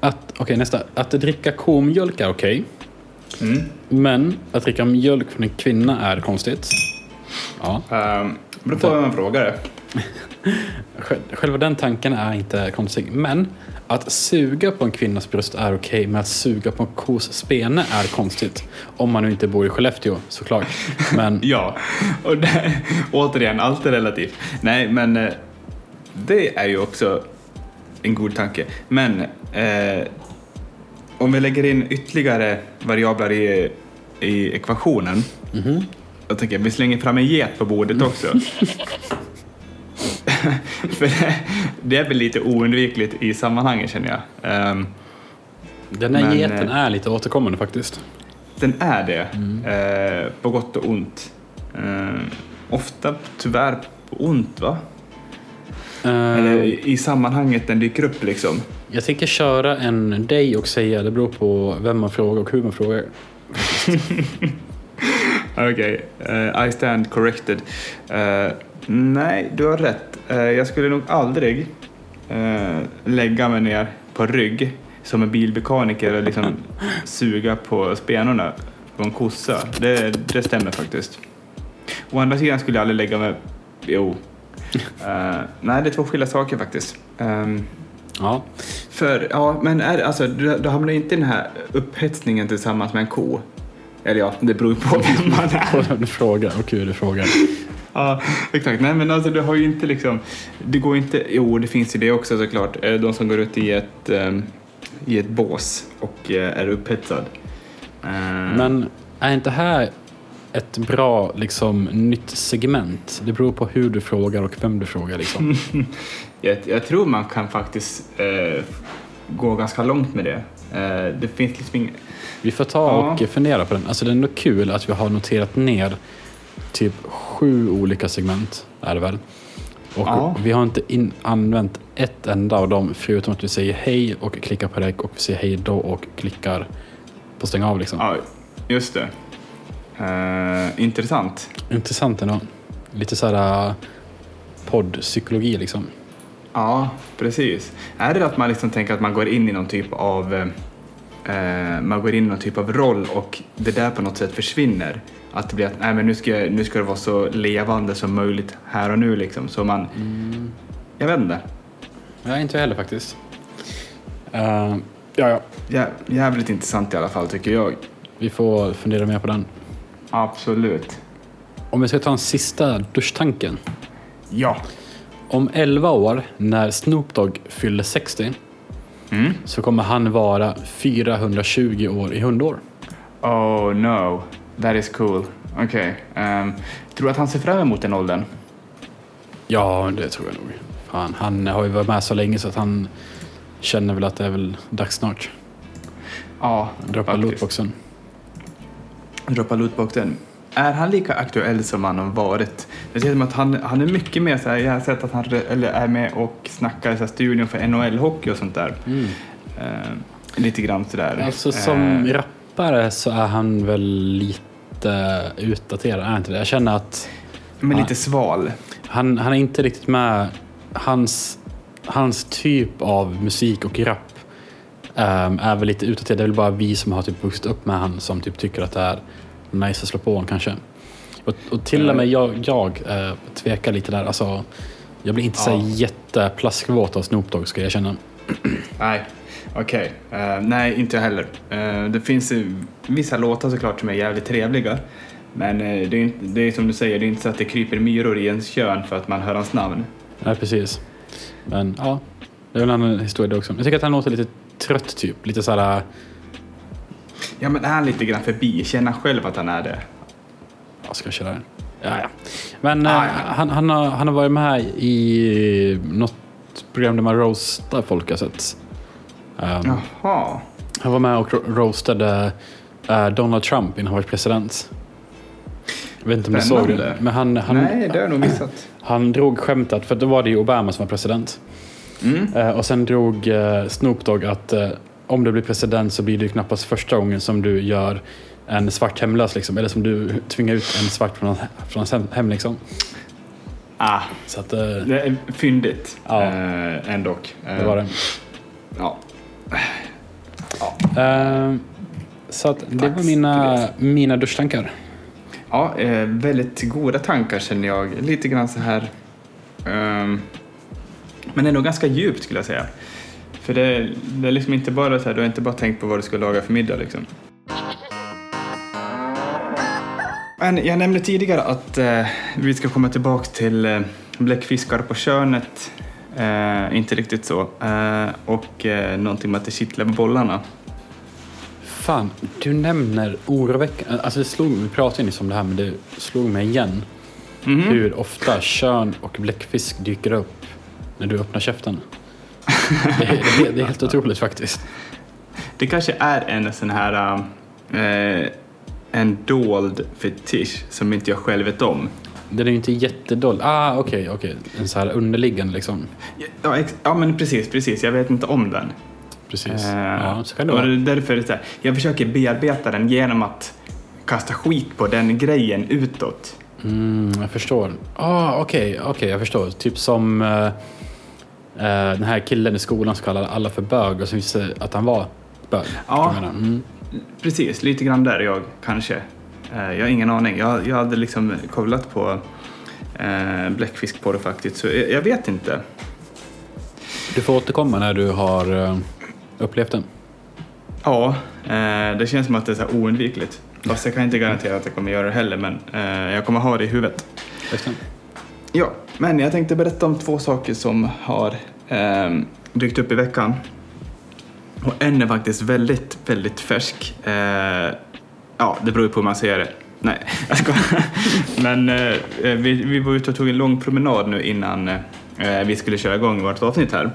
Speaker 2: Att, okej, nästa. Att dricka komjölk är okej.
Speaker 1: Mm.
Speaker 2: Men att dricka mjölk från en kvinna är konstigt. Ja.
Speaker 1: Um, då får man fråga det.
Speaker 2: Sj- Själva den tanken är inte konstig. Men att suga på en kvinnas bröst är okej, men att suga på en kos spene är konstigt. Om man nu inte bor i Skellefteå såklart. Men
Speaker 1: Ja, och det, återigen, allt är relativt. Nej, men eh, det är ju också en god tanke. Men eh, om vi lägger in ytterligare variabler i, i ekvationen.
Speaker 2: Mhm.
Speaker 1: Jag tänker vi slänger fram en get på bordet också. För det, det är väl lite oundvikligt i sammanhanget känner jag. Ehm,
Speaker 2: den här
Speaker 1: Men,
Speaker 2: geten
Speaker 1: eh,
Speaker 2: är lite återkommande faktiskt.
Speaker 1: Den är det, eh, på gott och ont. Eh, ofta tyvärr på ont va? Eller
Speaker 2: Eh,
Speaker 1: i, i sammanhanget den dyker upp liksom.
Speaker 2: jag tänker köra en dig och säga, det beror på vem man frågar och hur man frågar.
Speaker 1: Okej, eh, I stand corrected. Eh, nej, du har rätt. Jag skulle nog aldrig lägga mig ner på rygg som en bilmekaniker och liksom suga på spenorna på en kossa. Det, det stämmer faktiskt. Å andra sidan skulle jag aldrig lägga mig... Jo. Eh, nej, det är två skilda saker faktiskt. Ehm,
Speaker 2: Ja.
Speaker 1: för, ja, men är, alltså, du, du hamnar inte i den här upphetsningen tillsammans med en ko. Eller ja, det beror på vem man är.
Speaker 2: Du frågar och hur du frågar.
Speaker 1: Ja, exakt. Nej, men alltså du har ju inte liksom... Det går inte... Jo, det finns ju det också såklart. Eh, De som går ut i ett... ehm, i ett bås och eh, är upphetsad. Eh,
Speaker 2: Men är inte här ett bra liksom, nytt segment? Det beror på hur du frågar och vem du frågar. Liksom.
Speaker 1: jag, jag tror man kan faktiskt eh, gå ganska långt med det. Eh, det finns liksom inget...
Speaker 2: Vi får ta
Speaker 1: Ja.
Speaker 2: och fundera på den. Alltså det är ändå kul att vi har noterat ner typ sju olika segment. Är det väl? Och
Speaker 1: Ja.
Speaker 2: vi har inte in, använt ett enda av dem förutom att vi säger hej och klickar på räck och vi säger hej då och klickar på stäng av. Liksom.
Speaker 1: Ja, just det. Eh, intressant.
Speaker 2: Intressant ändå. Lite så här äh, poddpsykologi liksom.
Speaker 1: Ja, precis. Är det att man liksom tänker att man går in i någon typ av eh, man går in i någon typ av roll och det där på något sätt försvinner? Att det blir att nej, men nu, ska, nu ska det vara så levande som möjligt här och nu liksom. Så man, jag vet inte.
Speaker 2: Ja, inte jag heller faktiskt. Uh, ja, ja.
Speaker 1: Jä, jävligt intressant i alla fall tycker jag.
Speaker 2: Vi får fundera mer på den.
Speaker 1: Absolut.
Speaker 2: Om vi ska ta en sista duschtanken.
Speaker 1: Ja.
Speaker 2: Om 11 år, när Snoop Dogg fyller 60,
Speaker 1: Mm.
Speaker 2: så kommer han vara 420 år i hundår.
Speaker 1: Oh no, that is cool. Okej. ehm, tror du att han ser fram emot den åldern?
Speaker 2: Ja, det tror jag nog. Fan, han har ju varit med så länge så att han känner väl att det är väl dags snart.
Speaker 1: Ja,
Speaker 2: Droppa lootboxen.
Speaker 1: Droppa lootboxen. Är han lika aktuell som han har varit? Det känns som att han, han är mycket mer så här, jag har sett att han eller är med och snackar i så här studion för NHL-hockey och sånt där.
Speaker 2: Mm.
Speaker 1: Eh, lite grann sådär.
Speaker 2: Alltså som
Speaker 1: Eh,
Speaker 2: rappare så är han väl lite utdaterad, är han inte det? Jag känner att
Speaker 1: men lite sval.
Speaker 2: han, han är inte riktigt med. Hans, hans typ av musik och rap ehm, är väl lite utdaterad. Det är väl bara vi som har typ vuxit upp med han som typ tycker att det är nice att slå på honom kanske. Och, och till och med jag, jag eh, tvekar lite där. Alltså, jag blir inte så
Speaker 1: Ja.
Speaker 2: här jätteplaskvåt av Snoop Dogg ska jag känna.
Speaker 1: Nej, okej. Eh, nej, inte jag heller. Eh, det finns vissa låtar såklart som är jävligt trevliga. Men det är, inte, det är som du säger, det är inte så att det kryper myror i ens kön för att man hör hans namn.
Speaker 2: Nej, precis. Men ja, det är väl en annan historia det också. Jag tycker att han låter lite trött typ. Lite så här,
Speaker 1: Ja, men är han lite grann förbi? Känner själv att han är det?
Speaker 2: vad ska jag köra? Ja, ja. Men
Speaker 1: Ah, ja.
Speaker 2: Han, han, har, han har varit med i något program där man roastar folk har sett. Um,
Speaker 1: Jaha.
Speaker 2: Han var med och ro- roastade eh, Donald Trump innan han var president. Jag vet inte om du såg det. Men han, han,
Speaker 1: Nej, det har jag nog missat.
Speaker 2: han drog skämtet, för då var det ju Obama som var president.
Speaker 1: Mm.
Speaker 2: Eh, och sen drog eh, Snoop Dogg att eh, om du blir president så blir det ju knappast första gången som du gör en svart hemlös liksom. Eller som du tvingar ut en svart från, från hans hem, hem liksom.
Speaker 1: Ah,
Speaker 2: Så att
Speaker 1: det är fyndigt
Speaker 2: Ja.
Speaker 1: eh, ändå.
Speaker 2: Det var det.
Speaker 1: Ja.
Speaker 2: Eh, så att det
Speaker 1: Tack
Speaker 2: var mina, mina duschtankar.
Speaker 1: Ja, eh, väldigt goda tankar känner jag. Lite grann så här... ehm, men ändå ganska djupt skulle jag säga. För det, det är liksom inte bara så här, du har inte bara tänkt på vad du ska laga för middag liksom. Men jag nämnde tidigare att eh, vi ska komma tillbaks till eh, bläckfiskar på könet. Eh, inte riktigt så. Eh, och eh, någonting med att det kittlar med bollarna.
Speaker 2: Fan, du nämner oroväckande... Alltså det slog, vi pratade ju nyss om det här men det slog mig igen.
Speaker 1: Mhm.
Speaker 2: Hur ofta kön och bläckfisk dyker upp när du öppnar käften. Det är, det det är helt otroligt faktiskt.
Speaker 1: Det kanske är en sån här eh, en dold fetisch som inte jag själv vet om.
Speaker 2: Den är ju inte jättedålig. Ah, okej, okej. En så här underliggande liksom.
Speaker 1: Ja, ja men precis, precis. Jag vet inte om den.
Speaker 2: Precis.
Speaker 1: Eh,
Speaker 2: Ja, så kan det vara.
Speaker 1: därför är det här, jag försöker bearbeta den genom att kasta skit på den grejen utåt.
Speaker 2: Mm, jag förstår. Ah, okej, okej, jag förstår. Typ som eh, den här killen i skolan som kallade alla för bög och det sig att han var bög.
Speaker 1: Ja.
Speaker 2: Mm.
Speaker 1: Precis, lite grann där jag kanske. Eh, jag har ingen aning. Jag, jag hade liksom kollat på eh, bläckfiskporr faktiskt, så jag, jag vet inte.
Speaker 2: Du får återkomma när du har eh, upplevt den.
Speaker 1: Ja, eh, det känns som att det är så oundvikligt. Fast jag kan inte garantera att jag kommer göra det heller, men eh, jag kommer ha det i huvudet.
Speaker 2: Det.
Speaker 1: Ja, men jag tänkte berätta om två saker som har eh, dykt upp i veckan. Och en är faktiskt väldigt, väldigt färsk. Eh, ja, det beror ju på hur man ser det. Nej, jag skojar. Men eh, vi, vi var ute och tog en lång promenad nu innan eh, vi skulle köra igång vårt avsnitt här.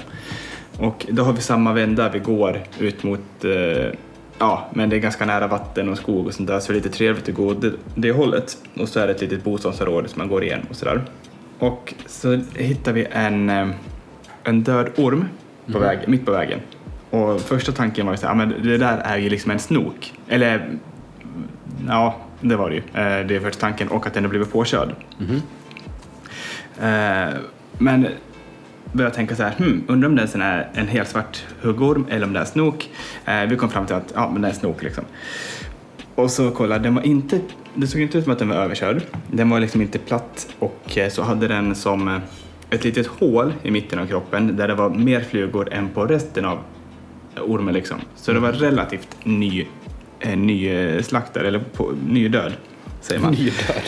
Speaker 1: Och då har vi samma vända, vi går ut mot, eh, ja, men det är ganska nära vatten och skog och sånt där så det är lite trevligt att gå det, det hållet. Och så är det ett litet bostadsområde som man går igen och sådär. Och så hittar vi en, eh, en död orm på väg, mitt på vägen. Och första tanken var ju så här, "Ja, men det där är ju liksom en snok. Eller, ja, det var det ju. Eh, Det är första tanken. Och att den har blivit påkörd. Eh, Men började tänka så här, hmm, undrar om det är en en helt svart huggorm eller om det är snok. Eh, vi kom fram till att ja, men det är snok liksom. Och så kollade, den var inte, det såg inte ut som att den var överkörd. Den var liksom inte platt och eh, så hade den som eh, ett litet hål i mitten av kroppen där det var mer flugor än på resten av ormen liksom. Så det var relativt ny, eh, ny slaktad, eller på, ny död, säger man.
Speaker 2: Ny död.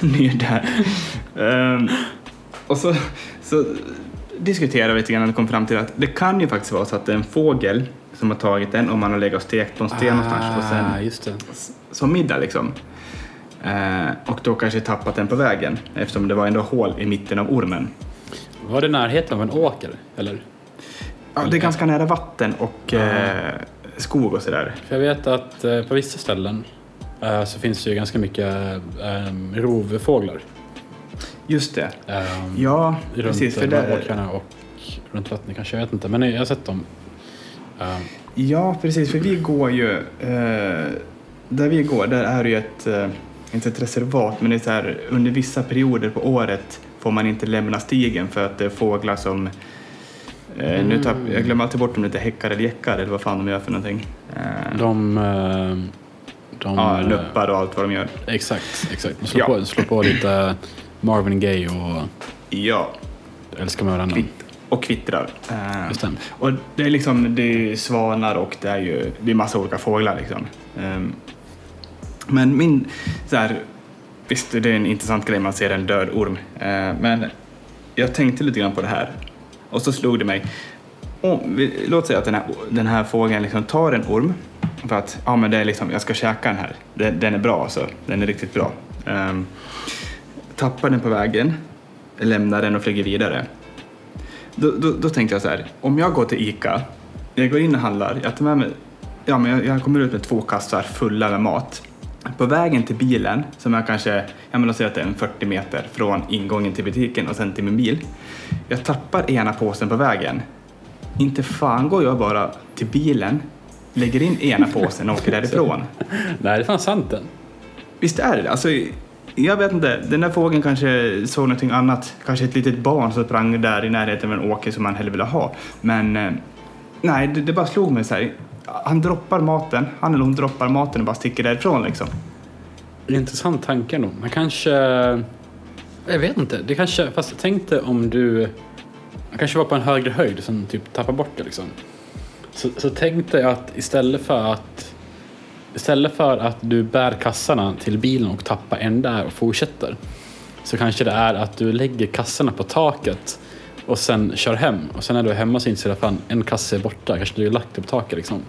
Speaker 1: ny där. Ehm, och så, så diskuterade vi lite grann och kom fram till att det kan ju faktiskt vara så att det är en fågel som har tagit den om man har legat och stekt på en sten någonstans och sen
Speaker 2: Ah,
Speaker 1: som middag liksom. Eh, och då kanske tappat den på vägen eftersom det var ändå hål i mitten av ormen.
Speaker 2: Var det närheten av en åker? Eller?
Speaker 1: Ja, det är ganska nära vatten och eh, skog och sådär.
Speaker 2: För jag vet att eh, på vissa ställen eh, så finns det ju ganska mycket eh, rovfåglar.
Speaker 1: Just det.
Speaker 2: Eh,
Speaker 1: Ja,
Speaker 2: runt
Speaker 1: precis.
Speaker 2: Här
Speaker 1: det,
Speaker 2: åkrarna och runt vattnet kanske. Jag vet inte. Men jag har sett dem. Eh,
Speaker 1: Ja, precis. För vi går ju... Eh, där vi går, där är det ju ett... Inte ett reservat, men det är så här, under vissa perioder på året får man inte lämna stigen för att det är fåglar som... Eh, nu tapp, jag glömmer alltid bort om det heter häckar eller gäckar eller vad fan de gör för någonting. Eh,
Speaker 2: de... eh, de
Speaker 1: ja, nuppar och allt vad de gör.
Speaker 2: Exakt, exakt. De slår,
Speaker 1: Ja.
Speaker 2: på, slår på lite Marvin Gaye och
Speaker 1: Ja,
Speaker 2: älskar med varandra.
Speaker 1: kvitt, och kvittrar.
Speaker 2: Just det.
Speaker 1: Och det är liksom, det är svanar och det är ju, det är massa olika fåglar liksom. Men min, så här, visst det är en intressant grej man ser en död orm. Eh, Men jag tänkte lite grann på det här och så slog det mig. Om, låt säga att den här, den här fågeln liksom tar en orm för att ja, men det är liksom, jag ska käka den här. Den, den är bra alltså, den är riktigt bra. Ehm, tappar den på vägen, lämnar den och flyger vidare. Då, då, då tänkte jag så här, om jag går till ICA, jag går in och handlar, jag tar med mig, ja men jag, jag kommer ut med två kassar fulla med mat. På vägen till bilen, som är kanske, jag menar säga att det är en 40 meter från ingången till butiken och sen till min bil. Jag tappar ena påsen på vägen. Inte fan går jag bara till bilen, lägger in ena påsen och åker därifrån.
Speaker 2: Nej, det är fan sant den.
Speaker 1: Visst är det alltså, jag vet inte, den där fågeln kanske såg någonting annat. Kanske ett litet barn som sprang där i närheten av en åker som man hellre ville ha. Men eh, nej, det, det bara slog mig så här. Han droppar maten, han eller hon droppar maten och bara sticker därifrån liksom.
Speaker 2: Intressant tanke nog. Man kanske... Jag vet inte. Det kanske... Fast tänk dig om du... Man kanske var på en högre höjd som typ tappar bort det liksom. Så, så tänk dig att istället för att... Istället för att du bär kassarna till bilen och tappar en där och fortsätter. Så kanske det är att du lägger kassarna på taket och sen kör hem. Och sen när du är hemma så inser du att fan, en kasse är borta. Kanske du har lagt det på taket liksom.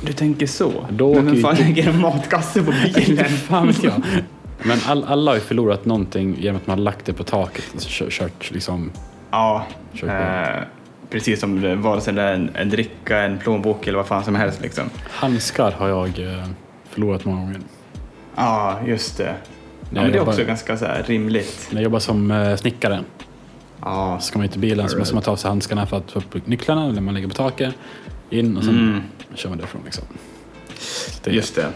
Speaker 1: Du tänker så?
Speaker 2: Då
Speaker 1: Men vem fan lägger en matkasse på bilen?
Speaker 2: Fan vet jag. Men all, alla har ju förlorat någonting genom att man har lagt det på taket och kört, kört liksom.
Speaker 1: ja,
Speaker 2: Kör på.
Speaker 1: eh, precis som det- vare sig det är en, en dricka, en plånbok eller vad fan som helst liksom.
Speaker 2: Handskar har jag eh, förlorat många gånger.
Speaker 1: Ja, just det. Ja, men det är
Speaker 2: jobbar-
Speaker 1: också ganska så rimligt.
Speaker 2: När jag jobbar som eh, snickare
Speaker 1: Ja,
Speaker 2: så ska man till bilen så måste man ta av sig handskarna för att få upp nycklarna eller man lägger på taket. In och sen
Speaker 1: Mm.
Speaker 2: kör man därifrån liksom. Det,
Speaker 1: Just det.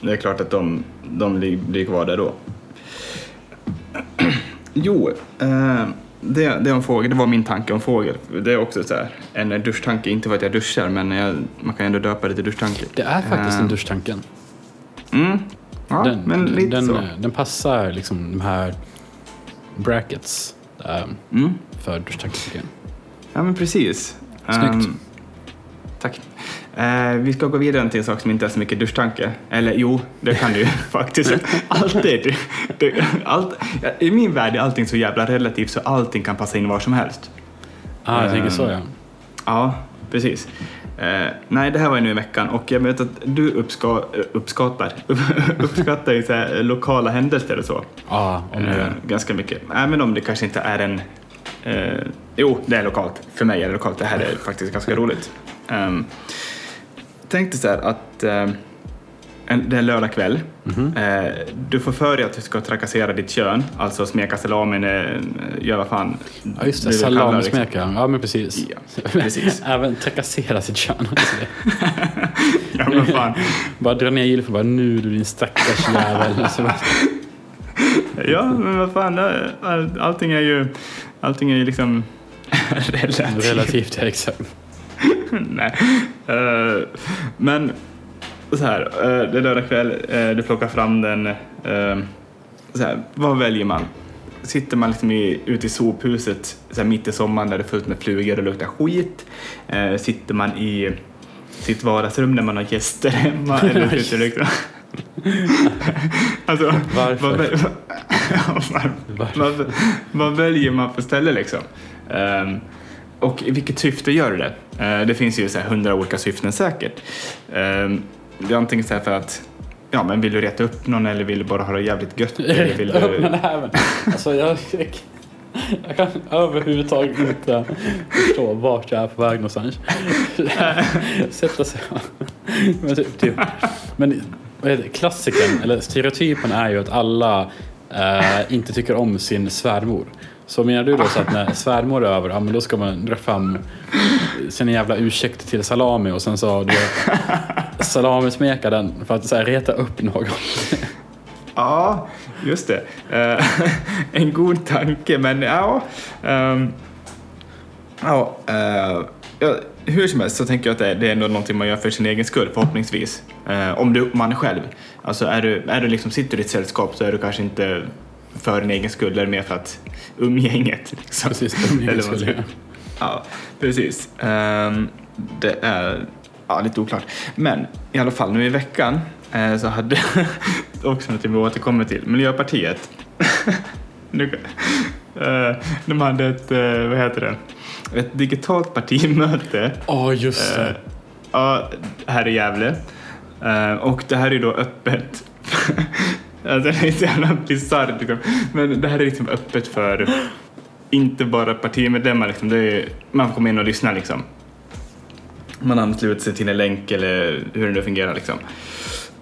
Speaker 1: Det är klart att de, de blir kvar där då. Jo, eh, det, det en fågel. Det var min tanke om fågel. Det är också så här, en duschtanke. Inte för att jag duschar, men jag, man kan ändå döpa det till duschtanke.
Speaker 2: det är faktiskt
Speaker 1: Eh,
Speaker 2: en duschtanken.
Speaker 1: Mm. Ja,
Speaker 2: den,
Speaker 1: men lite
Speaker 2: den,
Speaker 1: så.
Speaker 2: eh, den passar liksom de här brackets eh,
Speaker 1: Mm.
Speaker 2: för duschtanken.
Speaker 1: Ja, men precis.
Speaker 2: Snyggt.
Speaker 1: Ehm, tack. Eh, vi ska gå vidare till en sak som inte är så mycket duschtanke. Eller jo, det kan du faktiskt. Alltid. Det, allt, I min värld är allting så jävla relativt så allting kan passa in var som helst.
Speaker 2: Ah, jag tänker så
Speaker 1: Ehm,
Speaker 2: ja.
Speaker 1: Ja, precis. Eh, nej, det här var ju nu i veckan och jag vet att du uppska, uppskattar, uppskattar ju så här lokala händelser och så.
Speaker 2: Ja, om
Speaker 1: Eh, ganska mycket. Även om det kanske inte är en... Eh, jo, det är lokalt. För mig är det lokalt. Det här är faktiskt ganska roligt. Um, tänk dig så här att eh, en, det är lördag kväll.
Speaker 2: Mhm.
Speaker 1: Eh, du får för dig att du ska trakassera ditt kön, alltså smeka salamin, eh, gör vad fan
Speaker 2: Ja, just det.
Speaker 1: det, liksom.
Speaker 2: Ja, men precis.
Speaker 1: Ja, precis.
Speaker 2: Även trakassera sitt kön.
Speaker 1: Ja, men fan.
Speaker 2: Bara dra ner gylfen bara nu du din stackars jävel.
Speaker 1: Ja, men vad fan. Allting är ju, allting är ju liksom relativt.
Speaker 2: Relativt, ja, exakt.
Speaker 1: Nej. Eh, men så här, uh, det är lördag kväll, eh, du plockar fram den. eh, så här, vad väljer man? Sitter man liksom i, ute i sophuset så här, mitt i sommaren där det är fullt med flugor och luktar skit? Eh, sitter man i sitt vardagsrum när man har gäster hemma? eller du liksom... alltså,
Speaker 2: Varför?
Speaker 1: Vad, väl- var,
Speaker 2: Varför?
Speaker 1: vad, vad väljer man för ställe liksom? Ehm, och i vilket syfte gör du det? Eh, det finns ju så här hundra olika syften säkert. Um, det är antingen så här för att Ja, men vill du reta upp någon eller vill du bara ha det jävligt gött? Eller vill du...
Speaker 2: näven. Alltså jag, jag, kan överhuvudtaget inte förstå vart jag är på väg någonstans. Sätta sig men, typ, typ, men klassikern, eller stereotypen är ju att alla eh, inte tycker om sin svärmor. Så menar du då så att när svärmor är över, ja men då ska man dra fram sina jävla ursäkter till salami och sen så du salamismeka den för att så här, reta upp någon.
Speaker 1: Ja, just det. Eh, en god tanke, men ja. ehm, ja, ja, hur som helst så tänker jag att det är, det är ändå någonting man gör för sin egen skull, förhoppningsvis. Eh, om du, man är själv. Alltså är du, är du liksom, sitter i ett sällskap så är du kanske inte för din egen skull, eller mer för att umgänget. Liksom.
Speaker 2: Precis, umgänget
Speaker 1: Eller vad man säger. Ja, precis. Ehm, det är ja, lite oklart. Men i alla fall, nu i veckan eh, så hade också något vi återkommer till. Miljöpartiet. nu, eh, de hade ett, eh, vad heter det, ett digitalt partimöte
Speaker 2: Ja, just det.
Speaker 1: eh, ja, här i Gävle. Eh, och det här är då öppet. alltså, det är så jävla bisarrt liksom. Men det här är liksom öppet för inte bara partimedlemmar. Liksom. Är, man får komma in och lyssna liksom. Man ansluter sig till en länk eller hur det nu fungerar liksom.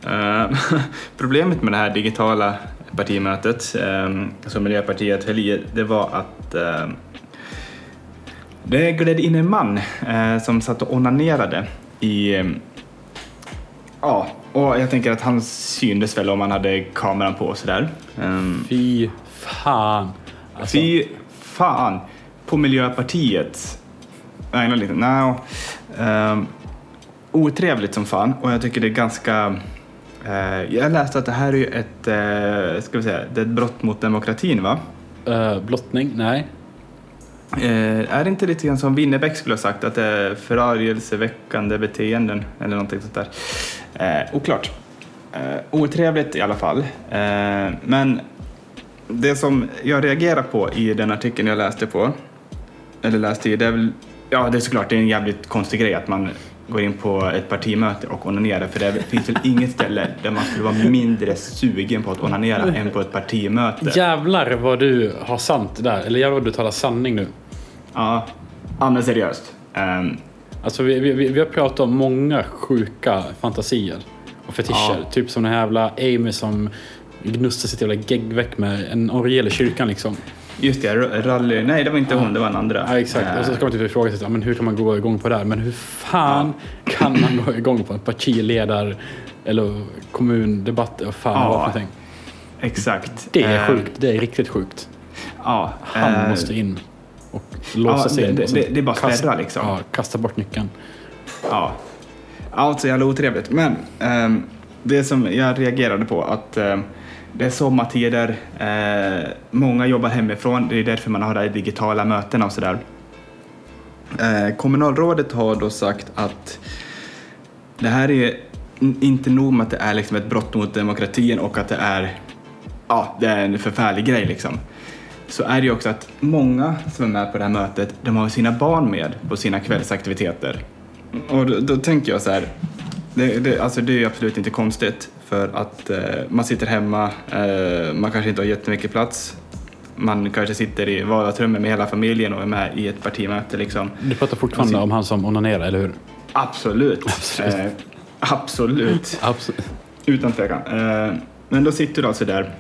Speaker 1: Eh, problemet med det här digitala partimötet eh, som Miljöpartiet höll i, det var att eh, det gled in en man eh, som satt och onanerade i... Eh, ja, och jag tänker att han syndes väl om han hade kameran på och sådär. Um,
Speaker 2: Fy fan. Alltså,
Speaker 1: Fy fan på Miljöpartiet. Nej, litet. No. Um, otrevligt som fan och jag tycker det är ganska... eh, jag läste att det här är ju ett, uh, ska vi säga, det är ett brott mot demokratin va?
Speaker 2: eh, blottning? Nej.
Speaker 1: Eh, är det inte lite grann som Winnerbäck skulle ha sagt, att det är förargelseväckande beteenden eller någonting sånt där? Eh, oklart. Eh, otrevligt i alla fall. Eh, men det som jag reagerar på i den artikeln jag läste på, eller läste i, det är väl, ja det är såklart, det är en jävligt konstig grej att man går in på ett partimöte och onanerar för det finns väl inget ställe där man skulle vara mindre sugen på att onanera än på ett partimöte.
Speaker 2: Jävlar vad du har sant där. Eller jävlar vad du talar sanning nu.
Speaker 1: Ja, ja men seriöst. Ehm,
Speaker 2: Alltså vi, vi, vi har pratat om många sjuka fantasier och fetischer.
Speaker 1: Ja.
Speaker 2: Typ som den här jävla Amy som gnustar sitt jävla geggveck med en orgel i kyrkan liksom.
Speaker 1: Just det, rally. Nej, det var inte hon, det var en andra.
Speaker 2: Ja, exakt. Och så ska man typ ifrågasätta, men hur kan man gå igång på det här? Men hur fan kan man gå igång på en partiledar eller kommundebatt? Och fan
Speaker 1: Ja.
Speaker 2: vad för någonting.
Speaker 1: Exakt.
Speaker 2: Det är
Speaker 1: Eh,
Speaker 2: sjukt. Det är riktigt sjukt.
Speaker 1: Ja.
Speaker 2: Han
Speaker 1: eh,
Speaker 2: måste in och låsa
Speaker 1: ja,
Speaker 2: sig in.
Speaker 1: det- det- det är bara
Speaker 2: kasta-
Speaker 1: spärra, liksom.
Speaker 2: Ja, kasta bort nyckeln.
Speaker 1: Ja. Allt så jävla otrevligt. Men ehm, det som jag reagerade på att ehm, det är sommartider, eh, många jobbar hemifrån, det är därför man har de digitala mötena och sådär. Eh, kommunalrådet har då sagt att det här är inte nog med att det är liksom ett brott mot demokratin och att det är, ja, det är en förfärlig grej liksom. Så är det ju också att många som är med på det här mötet, de har sina barn med på sina kvällsaktiviteter. Och då, då tänker jag så här, det, det, alltså det är ju absolut inte konstigt för att eh, man sitter hemma, eh, man kanske inte har jättemycket plats, man kanske sitter i vardagsrummet med hela familjen och är med i ett partimöte liksom.
Speaker 2: Du pratar fortfarande
Speaker 1: Alltså-
Speaker 2: om han som onanerar, eller hur?
Speaker 1: Absolut.
Speaker 2: Absolut.
Speaker 1: Eh, absolut.
Speaker 2: Absolut.
Speaker 1: Utan tvekan. Eh, men då sitter du alltså där.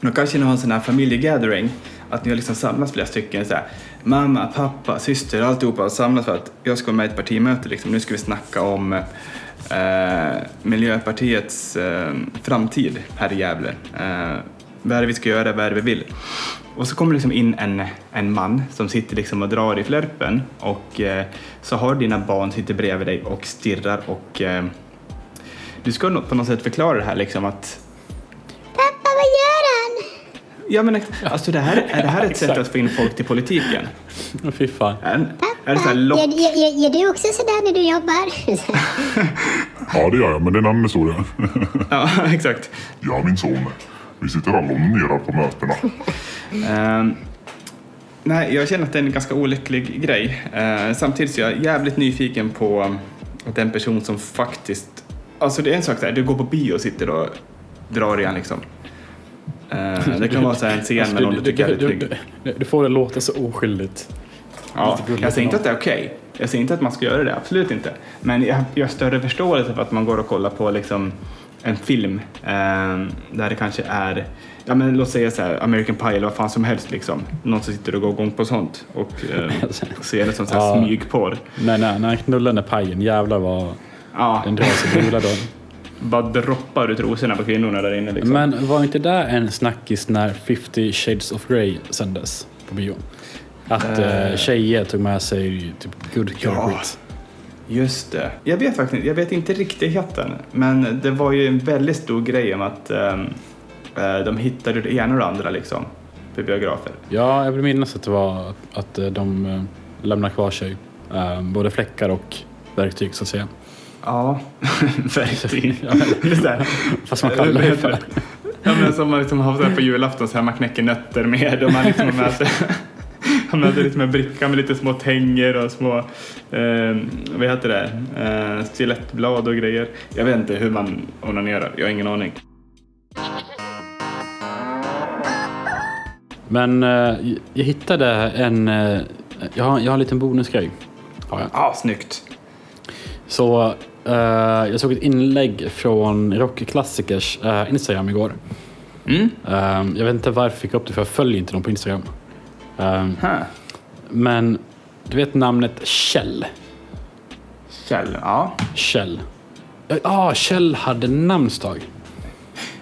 Speaker 1: Då kanske ni har en sån här familjegathering. Att ni har liksom samlats flera stycken. Så här, mamma, pappa, syster, alltihopa har samlats för att jag ska vara med i ett partimöte. Liksom. Nu ska vi snacka om eh, Miljöpartiets eh, framtid här i Gävle. Eh, vad är det vi ska göra, vad är det vi vill? Och så kommer liksom in en, en man som sitter liksom och drar i flärpen och eh, så har dina barn sitter bredvid dig och stirrar och eh, du ska på något sätt förklara det här liksom att
Speaker 4: Pappa, vad gör han?
Speaker 1: Ja men alltså det här, är det här ett sätt att få in folk till politiken?
Speaker 2: Fy fan.
Speaker 1: Är, är det så lock?
Speaker 4: gör, gör, gör, du också sådär när du jobbar?
Speaker 5: Ja, det gör jag, men det är en annan historia.
Speaker 1: Ja, exakt.
Speaker 5: Och min son, vi sitter alla och onanerar på mötena.
Speaker 1: Ehm, nej, jag känner att det är en ganska olycklig grej. Uh, samtidigt så är jag jävligt nyfiken på den person som faktiskt... Alltså det är en sak där, du går på bio och sitter och drar igen liksom. Eh, det kan vara så här en scen med någon du tycker är
Speaker 2: du, du, du, du får det låta så oskyldigt.
Speaker 1: Ja, jag säger inte att det är okej. Jag säger inte att man ska göra det, absolut inte. Men jag jag har större förståelse för att man går och kollar på liksom en film eh, där det kanske är, ja men låt säga så här, American Pie eller vad fan som helst liksom. Någon som sitter och går igång på sånt och eh, ser det som så här
Speaker 2: Ja.
Speaker 1: smygporr.
Speaker 2: Nej, nej, när han knullar den pajen, jävlar vad
Speaker 1: Ja,
Speaker 2: den drar sig gula då.
Speaker 1: bara droppar ur trosorna på kvinnorna där inne liksom.
Speaker 2: Men var inte det en snackis när 50 Shades of Grey sändes på bio? Att uh, tjejer tog med sig typ good girl
Speaker 1: Ja.
Speaker 2: skit.
Speaker 1: Just det. Jag vet faktiskt jag vet inte riktigheten. Men det var ju en väldigt stor grej om att eh, de hittade det ena och det andra liksom. På biografer.
Speaker 2: Ja, jag vill minnas att det var att, att eh, de uh, lämnar kvar sig. eh, både fläckar och verktyg så att säga.
Speaker 1: Ja, verktyg.
Speaker 2: Fast man kallar det för...
Speaker 1: Ja, men som man liksom har på julafton, så här, man knäcker nötter med och man liksom har med sig har med sig liksom en bricka med lite små tänger och små, eh, vad heter det, eh, stilettblad och grejer. Jag vet inte hur man onanerar, jag har ingen aning.
Speaker 2: Men eh, jag hittade en... eh, jag, har, jag har en liten bonusgrej. Har jag.
Speaker 1: Ah, snyggt.
Speaker 2: Så eh, jag såg ett inlägg från Rockklassikers uh, Instagram igår.
Speaker 1: Mm.
Speaker 2: Eh, jag vet inte varför jag fick upp det för jag följer inte dem på Instagram. Eh,
Speaker 1: Huh.
Speaker 2: men du vet namnet Kjell?
Speaker 1: Kjell, ja.
Speaker 2: Kjell. Ja, ah, Kjell hade namnsdag.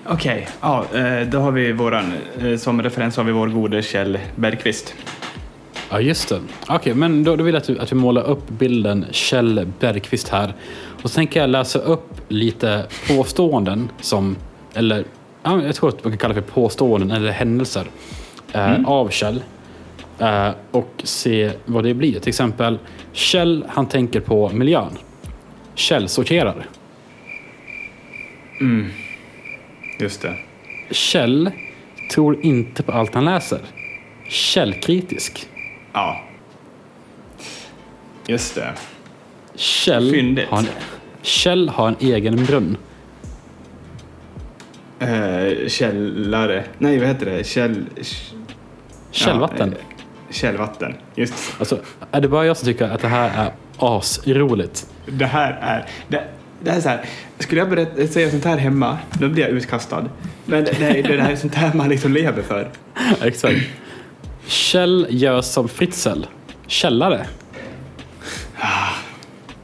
Speaker 1: Okej, ja, eh, då har vi våran, eh, som referens har vi vår gode Kjell Bergqvist.
Speaker 2: Ja, just det. Okej, men då, då vill jag att, du, att vi målar upp bilden Kjell Bergqvist här. Och så tänker jag läsa upp lite påståenden som, eller ja, jag tror att man kan kalla det för påståenden eller händelser eh, av Kjell. Eh, och se vad det blir. Till exempel, Kjell han tänker på miljön. Kjell sorterar.
Speaker 1: Just det.
Speaker 2: Kjell tror inte på allt han läser. Källkritisk.
Speaker 1: Ja. Just det.
Speaker 2: Kjell
Speaker 1: Fyndigt.
Speaker 2: har, en, Kjell har en egen brunn.
Speaker 1: Eh, källare. Nej, vad heter det? Käll...
Speaker 2: Källvatten.
Speaker 1: Ja, eh, källvatten. Just
Speaker 2: Alltså, är det bara jag som tycker att det här är asroligt?
Speaker 1: det. här är... Det, det här är så här. Skulle jag berätta, säga sånt här hemma, då blir jag utkastad. Men det, det, det här är sånt här man liksom lever för.
Speaker 2: Exakt. Kjell gör som Fritzl. Källare.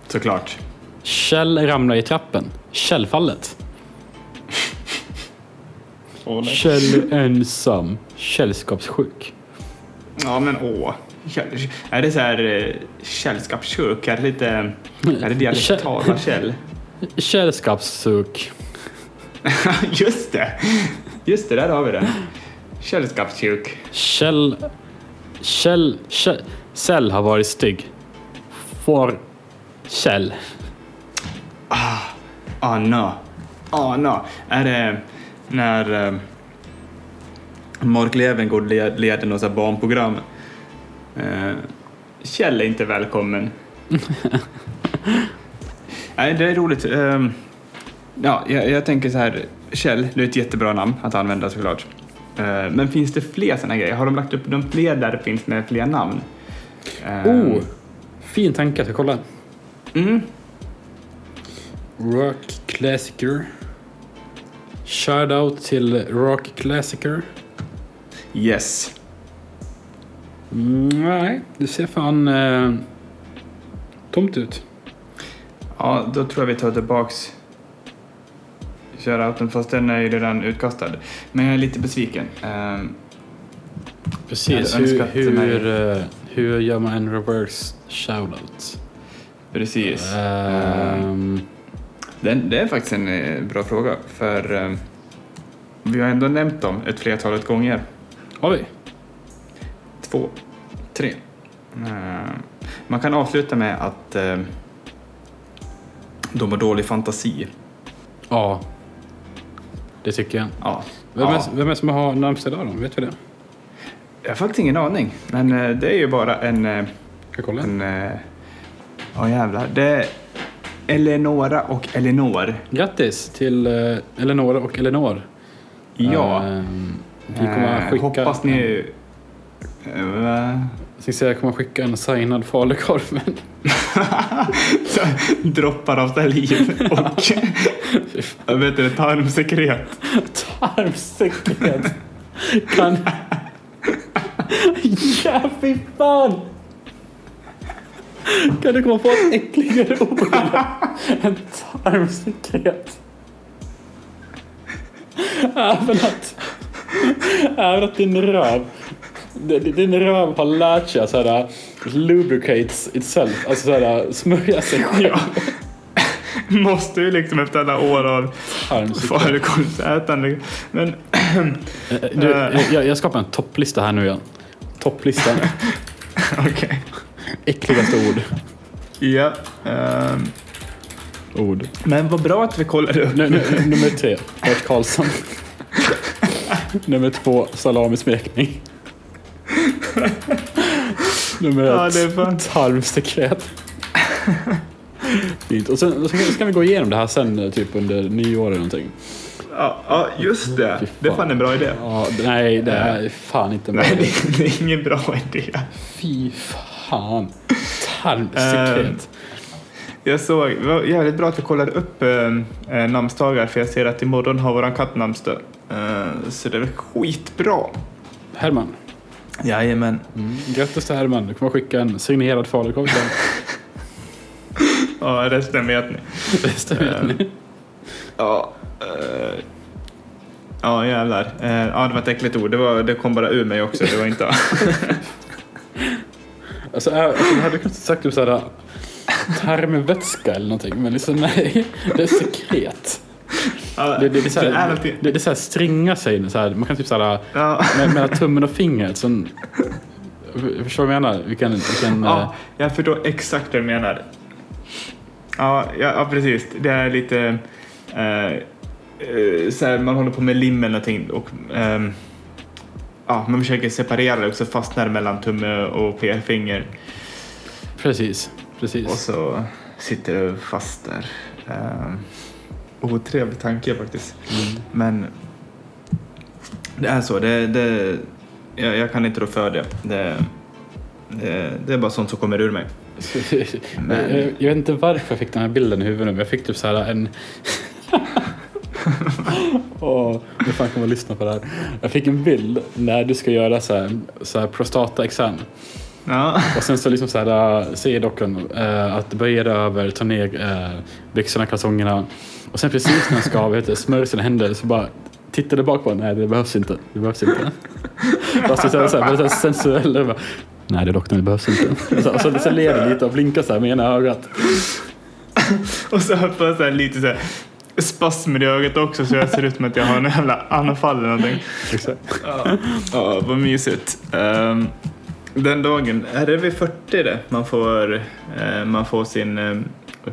Speaker 1: Såklart.
Speaker 2: Kjell ramlar i trappen. Källfallet. Kjell ensam. Källskapssjuk.
Speaker 1: Ja, men åh. Käll, är det så här eh, källskapskök? Är det lite... Är det dialektala käll?
Speaker 2: Källskapssjuk.
Speaker 1: Just det! Just det, där har vi den. Källskapskök.
Speaker 2: Kjell... Kjell... Kjell... Kjell har varit stygg. Får... Kjell.
Speaker 1: Anna. Anna. Är det när eh, Mark Levengood led, leder något så här barnprogram? Eh, Kjell är inte välkommen. Nej, det är roligt. Ehm, Ja, jag, jag tänker så här, Kjell, det är ett jättebra namn att använda såklart. Eh, Men finns det fler sådana grejer? Har de lagt upp de fler där det finns med fler namn? Ehm,
Speaker 2: Oh, fin tanke. Jag ska kolla.
Speaker 1: Mm.
Speaker 2: Rock Classicer. Shoutout till Rock Classicer.
Speaker 1: Yes.
Speaker 2: Mm, nej, det ser fan eh, tomt ut.
Speaker 1: Ja, då tror jag vi tar tillbaks shoutouten fast den är ju redan utkastad. Men jag är lite besviken. Ehm,
Speaker 2: Precis.
Speaker 1: Jag hade
Speaker 2: Hur, hur, eh, hur gör man en reverse shoutout?
Speaker 1: Precis.
Speaker 2: Ehm,
Speaker 1: Den, det är faktiskt en eh, bra fråga, för eh, vi har ändå nämnt dem ett flertalet gånger.
Speaker 2: Vi?
Speaker 1: Två, tre. Eh, man kan avsluta med att eh, de har dålig fantasi.
Speaker 2: Ja. Det tycker jag.
Speaker 1: Ja.
Speaker 2: Vem,
Speaker 1: ja.
Speaker 2: är, vem är det som har namnsdag idag då? Vet vi det?
Speaker 1: Jag har faktiskt ingen aning, men eh, det är ju bara en...
Speaker 2: jag kolla?
Speaker 1: en Ja jävlar. Det är Eleonora och Elinor.
Speaker 2: Grattis till Eleonora och Eleanor.
Speaker 1: Ja.
Speaker 2: Ehm, vi kommer skicka...
Speaker 1: Hoppas ni... Va?
Speaker 2: Jag säga, kommer skicka en signad falukorv.
Speaker 1: Droppar av saliv och jag vet inte, tarmsekret.
Speaker 2: tarmsekret kan... ja, fy fan! Kan du komma på ett äckligare ord än tarmsekret? Även att, även att din röv, din röv har lärt sig att såhär, lubricates itself, alltså såhär, smörja sig själv.
Speaker 1: Ja. Måste ju liksom efter alla år av falukorvsätande. Men
Speaker 2: Eh, Du, jag, jag skapar en topplista här nu igen. Topplistan.
Speaker 1: okej.
Speaker 2: Äckligaste ord.
Speaker 1: Ja. ehm,
Speaker 2: Ord.
Speaker 1: men vad bra att vi kollade upp.
Speaker 2: Nu, nu, nummer tre, Bert Karlsson. nummer två, salamismekning. nummer
Speaker 1: Ja,
Speaker 2: ett,
Speaker 1: fan-
Speaker 2: tarmsekret. Fint. Och sen sen ska vi gå igenom det här sen, eh, typ under nyår eller någonting.
Speaker 1: Ja, ja, just det.
Speaker 2: Fy
Speaker 1: Det är
Speaker 2: fan.
Speaker 1: fan en bra idé.
Speaker 2: Ja, nej, det är fan inte
Speaker 1: Nej,
Speaker 2: bra.
Speaker 1: det, det är ingen bra idé.
Speaker 2: Fy fan. Tarmsekret.
Speaker 1: Jag såg, det var jävligt bra att vi kollade upp eh, namnsdagar för jag ser att imorgon har våran katt namnsdag. Eh, så det är skitbra.
Speaker 2: Herman.
Speaker 1: Jajamän.
Speaker 2: Mm. Grattis till Herman. Du kommer skicka en signerad falukorv sen.
Speaker 1: Ja, resten vet ni.
Speaker 2: Resten vet ni.
Speaker 1: Ja, eh, ja jävlar. Ja, det var ett äckligt ord. Det, var, det kom bara ur mig också. Det var inte...
Speaker 2: Alltså, äh, alltså hade kunnat sagt typ såhär tarmvätska eller någonting. Men liksom nej, det är sekret.
Speaker 1: Ja,
Speaker 2: Det, det, det, är såhär,
Speaker 1: det är någonting-
Speaker 2: det, det är såhär stringa sig. Såhär, man kan typ såhär
Speaker 1: Ja.
Speaker 2: med, mellan tummen och fingret. Så, förstår du vad jag menar? Vilken, vilken,
Speaker 1: Ja,
Speaker 2: eh,
Speaker 1: jag förstår exakt vad du menar. Ja, ja, ja precis. Det är lite... Eh, eh, så här, man håller på med lim eller någonting och ehm, ja, man försöker separera det och så fastnar det mellan tumme och pekfinger
Speaker 2: precis.
Speaker 1: Och
Speaker 2: Precis.
Speaker 1: så sitter det fast där. Um, otrevlig tanke faktiskt. Men det är så. Det, det, jag, jag kan inte rå för det. Det, det. det är bara sånt som kommer ur mig. Men-
Speaker 2: Jag, jag vet inte varför jag fick den här bilden i huvudet men jag fick typ såhär en... Åh, nu fan kommer jag lyssna på det här. Jag fick en bild när du ska göra så här, så här prostataexamen.
Speaker 1: Ja.
Speaker 2: Och sen så liksom så här, äh, säger doktorn äh, att böja dig över, ta ner äh, byxorna, kalsongerna. Och sen precis när han ska vet smörja sina händer så bara tittar du bak på. Nej, det behövs inte. Det behövs inte. Fast det är så här, här sensuell. bara, Nej, det är doktorn, det behövs inte. Och så, så, så ler lite och blinkar så här med ena ögat.
Speaker 1: Och så får jag så här lite så här spasmer i ögat också så jag ser ut som att jag har en jävla anfall eller någonting.
Speaker 2: Exakt.
Speaker 1: Ja, ja vad mysigt. Ehm, den dagen, är det vid 40 det man får, eh, man får sin uh,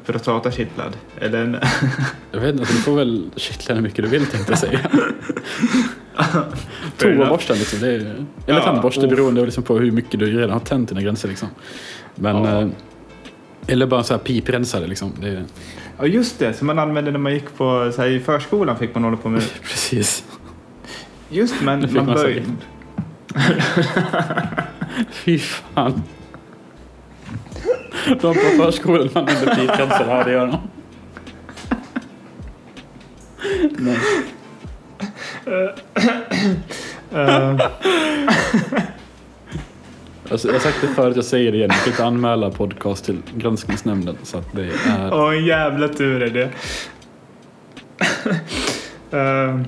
Speaker 1: prostata kittlad? Eller?
Speaker 2: Jag vet inte, du får väl kittla hur mycket du vill tänkte jag säga. Toaborsten liksom. Det är, eller
Speaker 1: Ja,
Speaker 2: tandborste
Speaker 1: och-
Speaker 2: beroende liksom på hur mycket du redan har tänt dina gränser liksom. Men
Speaker 1: Ja.
Speaker 2: eh, Eller bara så här piprensare liksom. Det är,
Speaker 1: Ja, just det, som man använde när man gick på, så här, i förskolan fick man hålla på med.
Speaker 2: precis.
Speaker 1: Just men man
Speaker 2: man
Speaker 1: bör...
Speaker 2: Fy fan. De på förskolan använde piprensare, ja det gör de. Nej.
Speaker 1: Eh,
Speaker 2: Alltså, jag har sagt det förut, jag säger det igen. Jag kan inte anmäla podcast till granskningsnämnden. Så att det är...
Speaker 1: Åh, en jävla tur är det. uh, uh,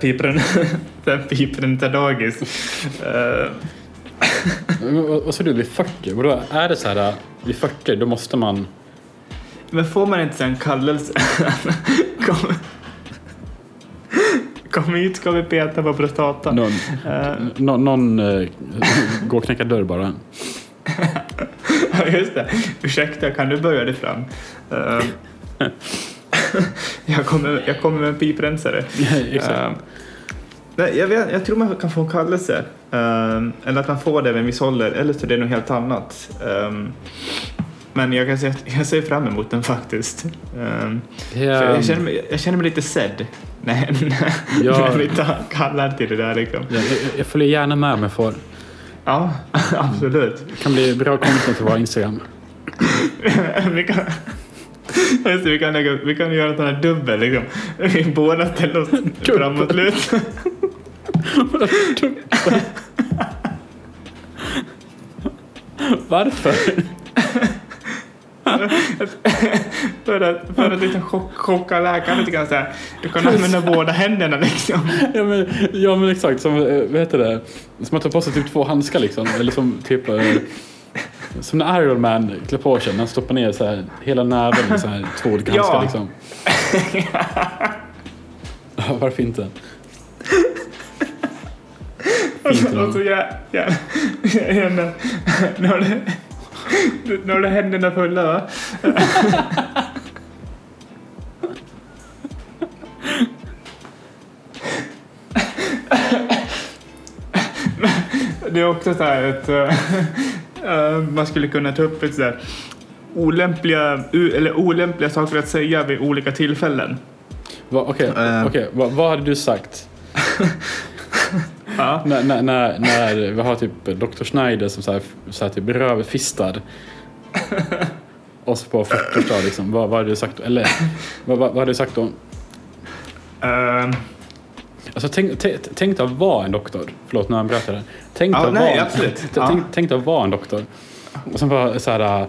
Speaker 1: pipren, den pipren till dagis. Uh,
Speaker 2: Men Vad sa du, vid 40? Vadå, är det så här vid 40 då måste man...
Speaker 1: men får man inte en kallelse? kom, kom hit ska vi peta på prostatan.
Speaker 2: Någon,
Speaker 1: Eh,
Speaker 2: nå- någon eh, går och knackar dörr bara.
Speaker 1: Ja, just det. Ursäkta, kan du börja dig fram? Eh, jag, kommer, jag kommer med en piprensare.
Speaker 2: Exakt.
Speaker 1: Eh, nej, jag, vet, jag tror man kan få en kallelse. Eh, eller att man får det vid en viss ålder, eller så är det något helt annat. Eh, men jag kan att jag ser fram emot den faktiskt. Eh, för jag, känner mig, jag känner mig lite sedd när, när,
Speaker 2: Ja.
Speaker 1: när vi tar- kallar till det där. Liksom.
Speaker 2: Jag, jag, jag följer gärna med om jag får.
Speaker 1: Ja, absolut.
Speaker 2: Det kan bli bra content till vår Instagram.
Speaker 1: vi kan... Just det, vi kan, lägga, vi kan göra en sån här dubbel liksom. Vi båda ställer oss framåtlut.
Speaker 2: Varför?
Speaker 1: för att, för att liksom chock, chocka läkaren lite grann så här. Du kan använda båda händerna liksom.
Speaker 2: Ja men, ja men exakt, som, eh, vad heter det? Som att ta på sig typ två handskar liksom. Eller som typ... Som när Iron Man klär på sig, han stoppar ner så här, hela näven i så här, två olika
Speaker 1: Ja.
Speaker 2: handskar liksom. Ja, varför inte? Fint
Speaker 1: Och så nu, har du, nu har du händerna fulla va? Det är också så här att eh, man skulle kunna ta upp ett så olämpliga, eller olämpliga saker att säga vid olika tillfällen.
Speaker 2: Va, Okej,
Speaker 1: Eh.
Speaker 2: okej, va, vad hade du sagt?
Speaker 1: Ja.
Speaker 2: När, när, när, när vi har typ Dr. Schneider som så här, så här typ rövfistar oss på 40 liksom. Vad, vad hade du sagt då? Eller vad, vad, vad hade du sagt då?
Speaker 1: Eh,
Speaker 2: Alltså tänk, tänk, dig att vara en doktor. Förlåt, nu bröt jag det. Tänk dig
Speaker 1: Ja,
Speaker 2: att
Speaker 1: nej,
Speaker 2: vara. Tänk, tänk att vara en doktor. Och sen bara så här...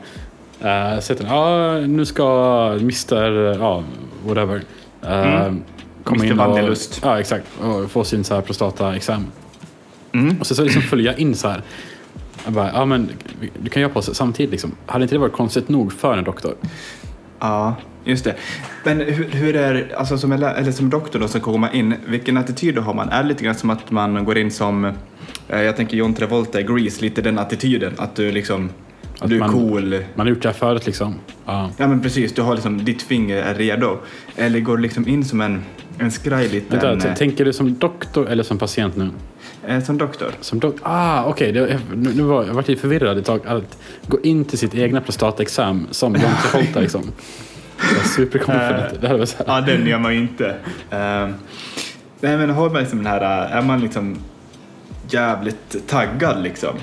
Speaker 2: Uh, sätter ja nu ska Mr. Ja, whatever. Uh,
Speaker 1: Mm.
Speaker 2: komma in och. Ja, exakt. Och få sin så här prostata-exam.
Speaker 1: Mm.
Speaker 2: Och så, så liksom följa in så här. Jag bara, ja men du kan göra på oss samtidigt liksom. Hade inte det varit konstigt nog för en doktor?
Speaker 1: Ja, just det. Men hur, hur är, alltså som, eller, som doktor då som kommer in, vilken attityd har man? Är det lite grann som att man går in som, eh, jag tänker John Travolta i Grease, lite den attityden, att du liksom,
Speaker 2: Att
Speaker 1: du är
Speaker 2: man-
Speaker 1: cool.
Speaker 2: Man här förut liksom. Ja.
Speaker 1: Ja men precis, du har liksom, ditt finger är redo. Eller går du liksom in som en, en skraj liten,
Speaker 2: Vänta,
Speaker 1: eh,
Speaker 2: tänker du som doktor eller som patient nu?
Speaker 1: Eh, som doktor?
Speaker 2: Som doktor? Ah, okej. det- Nu, nu var jag var lite förvirrad ett tag. Att gå in till sitt egna prostataexam som John Travolta liksom. Superconfident. det så här.
Speaker 1: Ja, den gör man ju inte. Uh, nej men har man liksom den här, eh, är man liksom jävligt taggad liksom?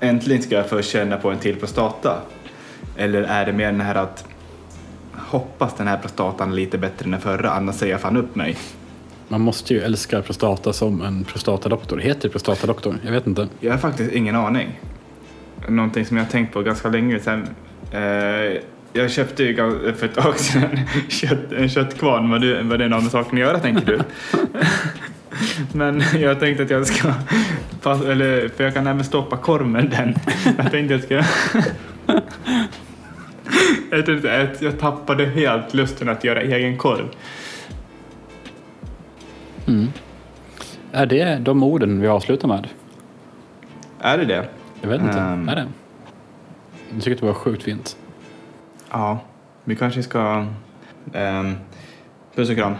Speaker 1: Äntligen ska jag få känna på en till prostata. Eller är det mer den här att hoppas den här prostatan lite bättre än den förra, annars säger jag fan upp mig.
Speaker 2: Man måste ju älska prostata som en prostatadoktor. Heter det prostatadoktor? Jag vet inte.
Speaker 1: Jag har faktiskt ingen aning. Någonting som jag har tänkt på ganska länge sen. Eh, jag köpte ju för ett tag sedan en, kött, en köttkvarn. Vad, du, vad det har med saken att göra tänker du? Men jag tänkte att jag ska, Passa, eller, för jag kan även stoppa korv med den. Jag tänkte att jag ska... Jag, tänkte jag tappade helt lusten att göra egen korv.
Speaker 2: Är det de orden vi avslutar med?
Speaker 1: Är det det?
Speaker 2: Jag vet inte.
Speaker 1: Ehm.
Speaker 2: Är det? Jag tycker att det var sjukt fint.
Speaker 1: Ja, vi kanske ska... Um, puss och kram.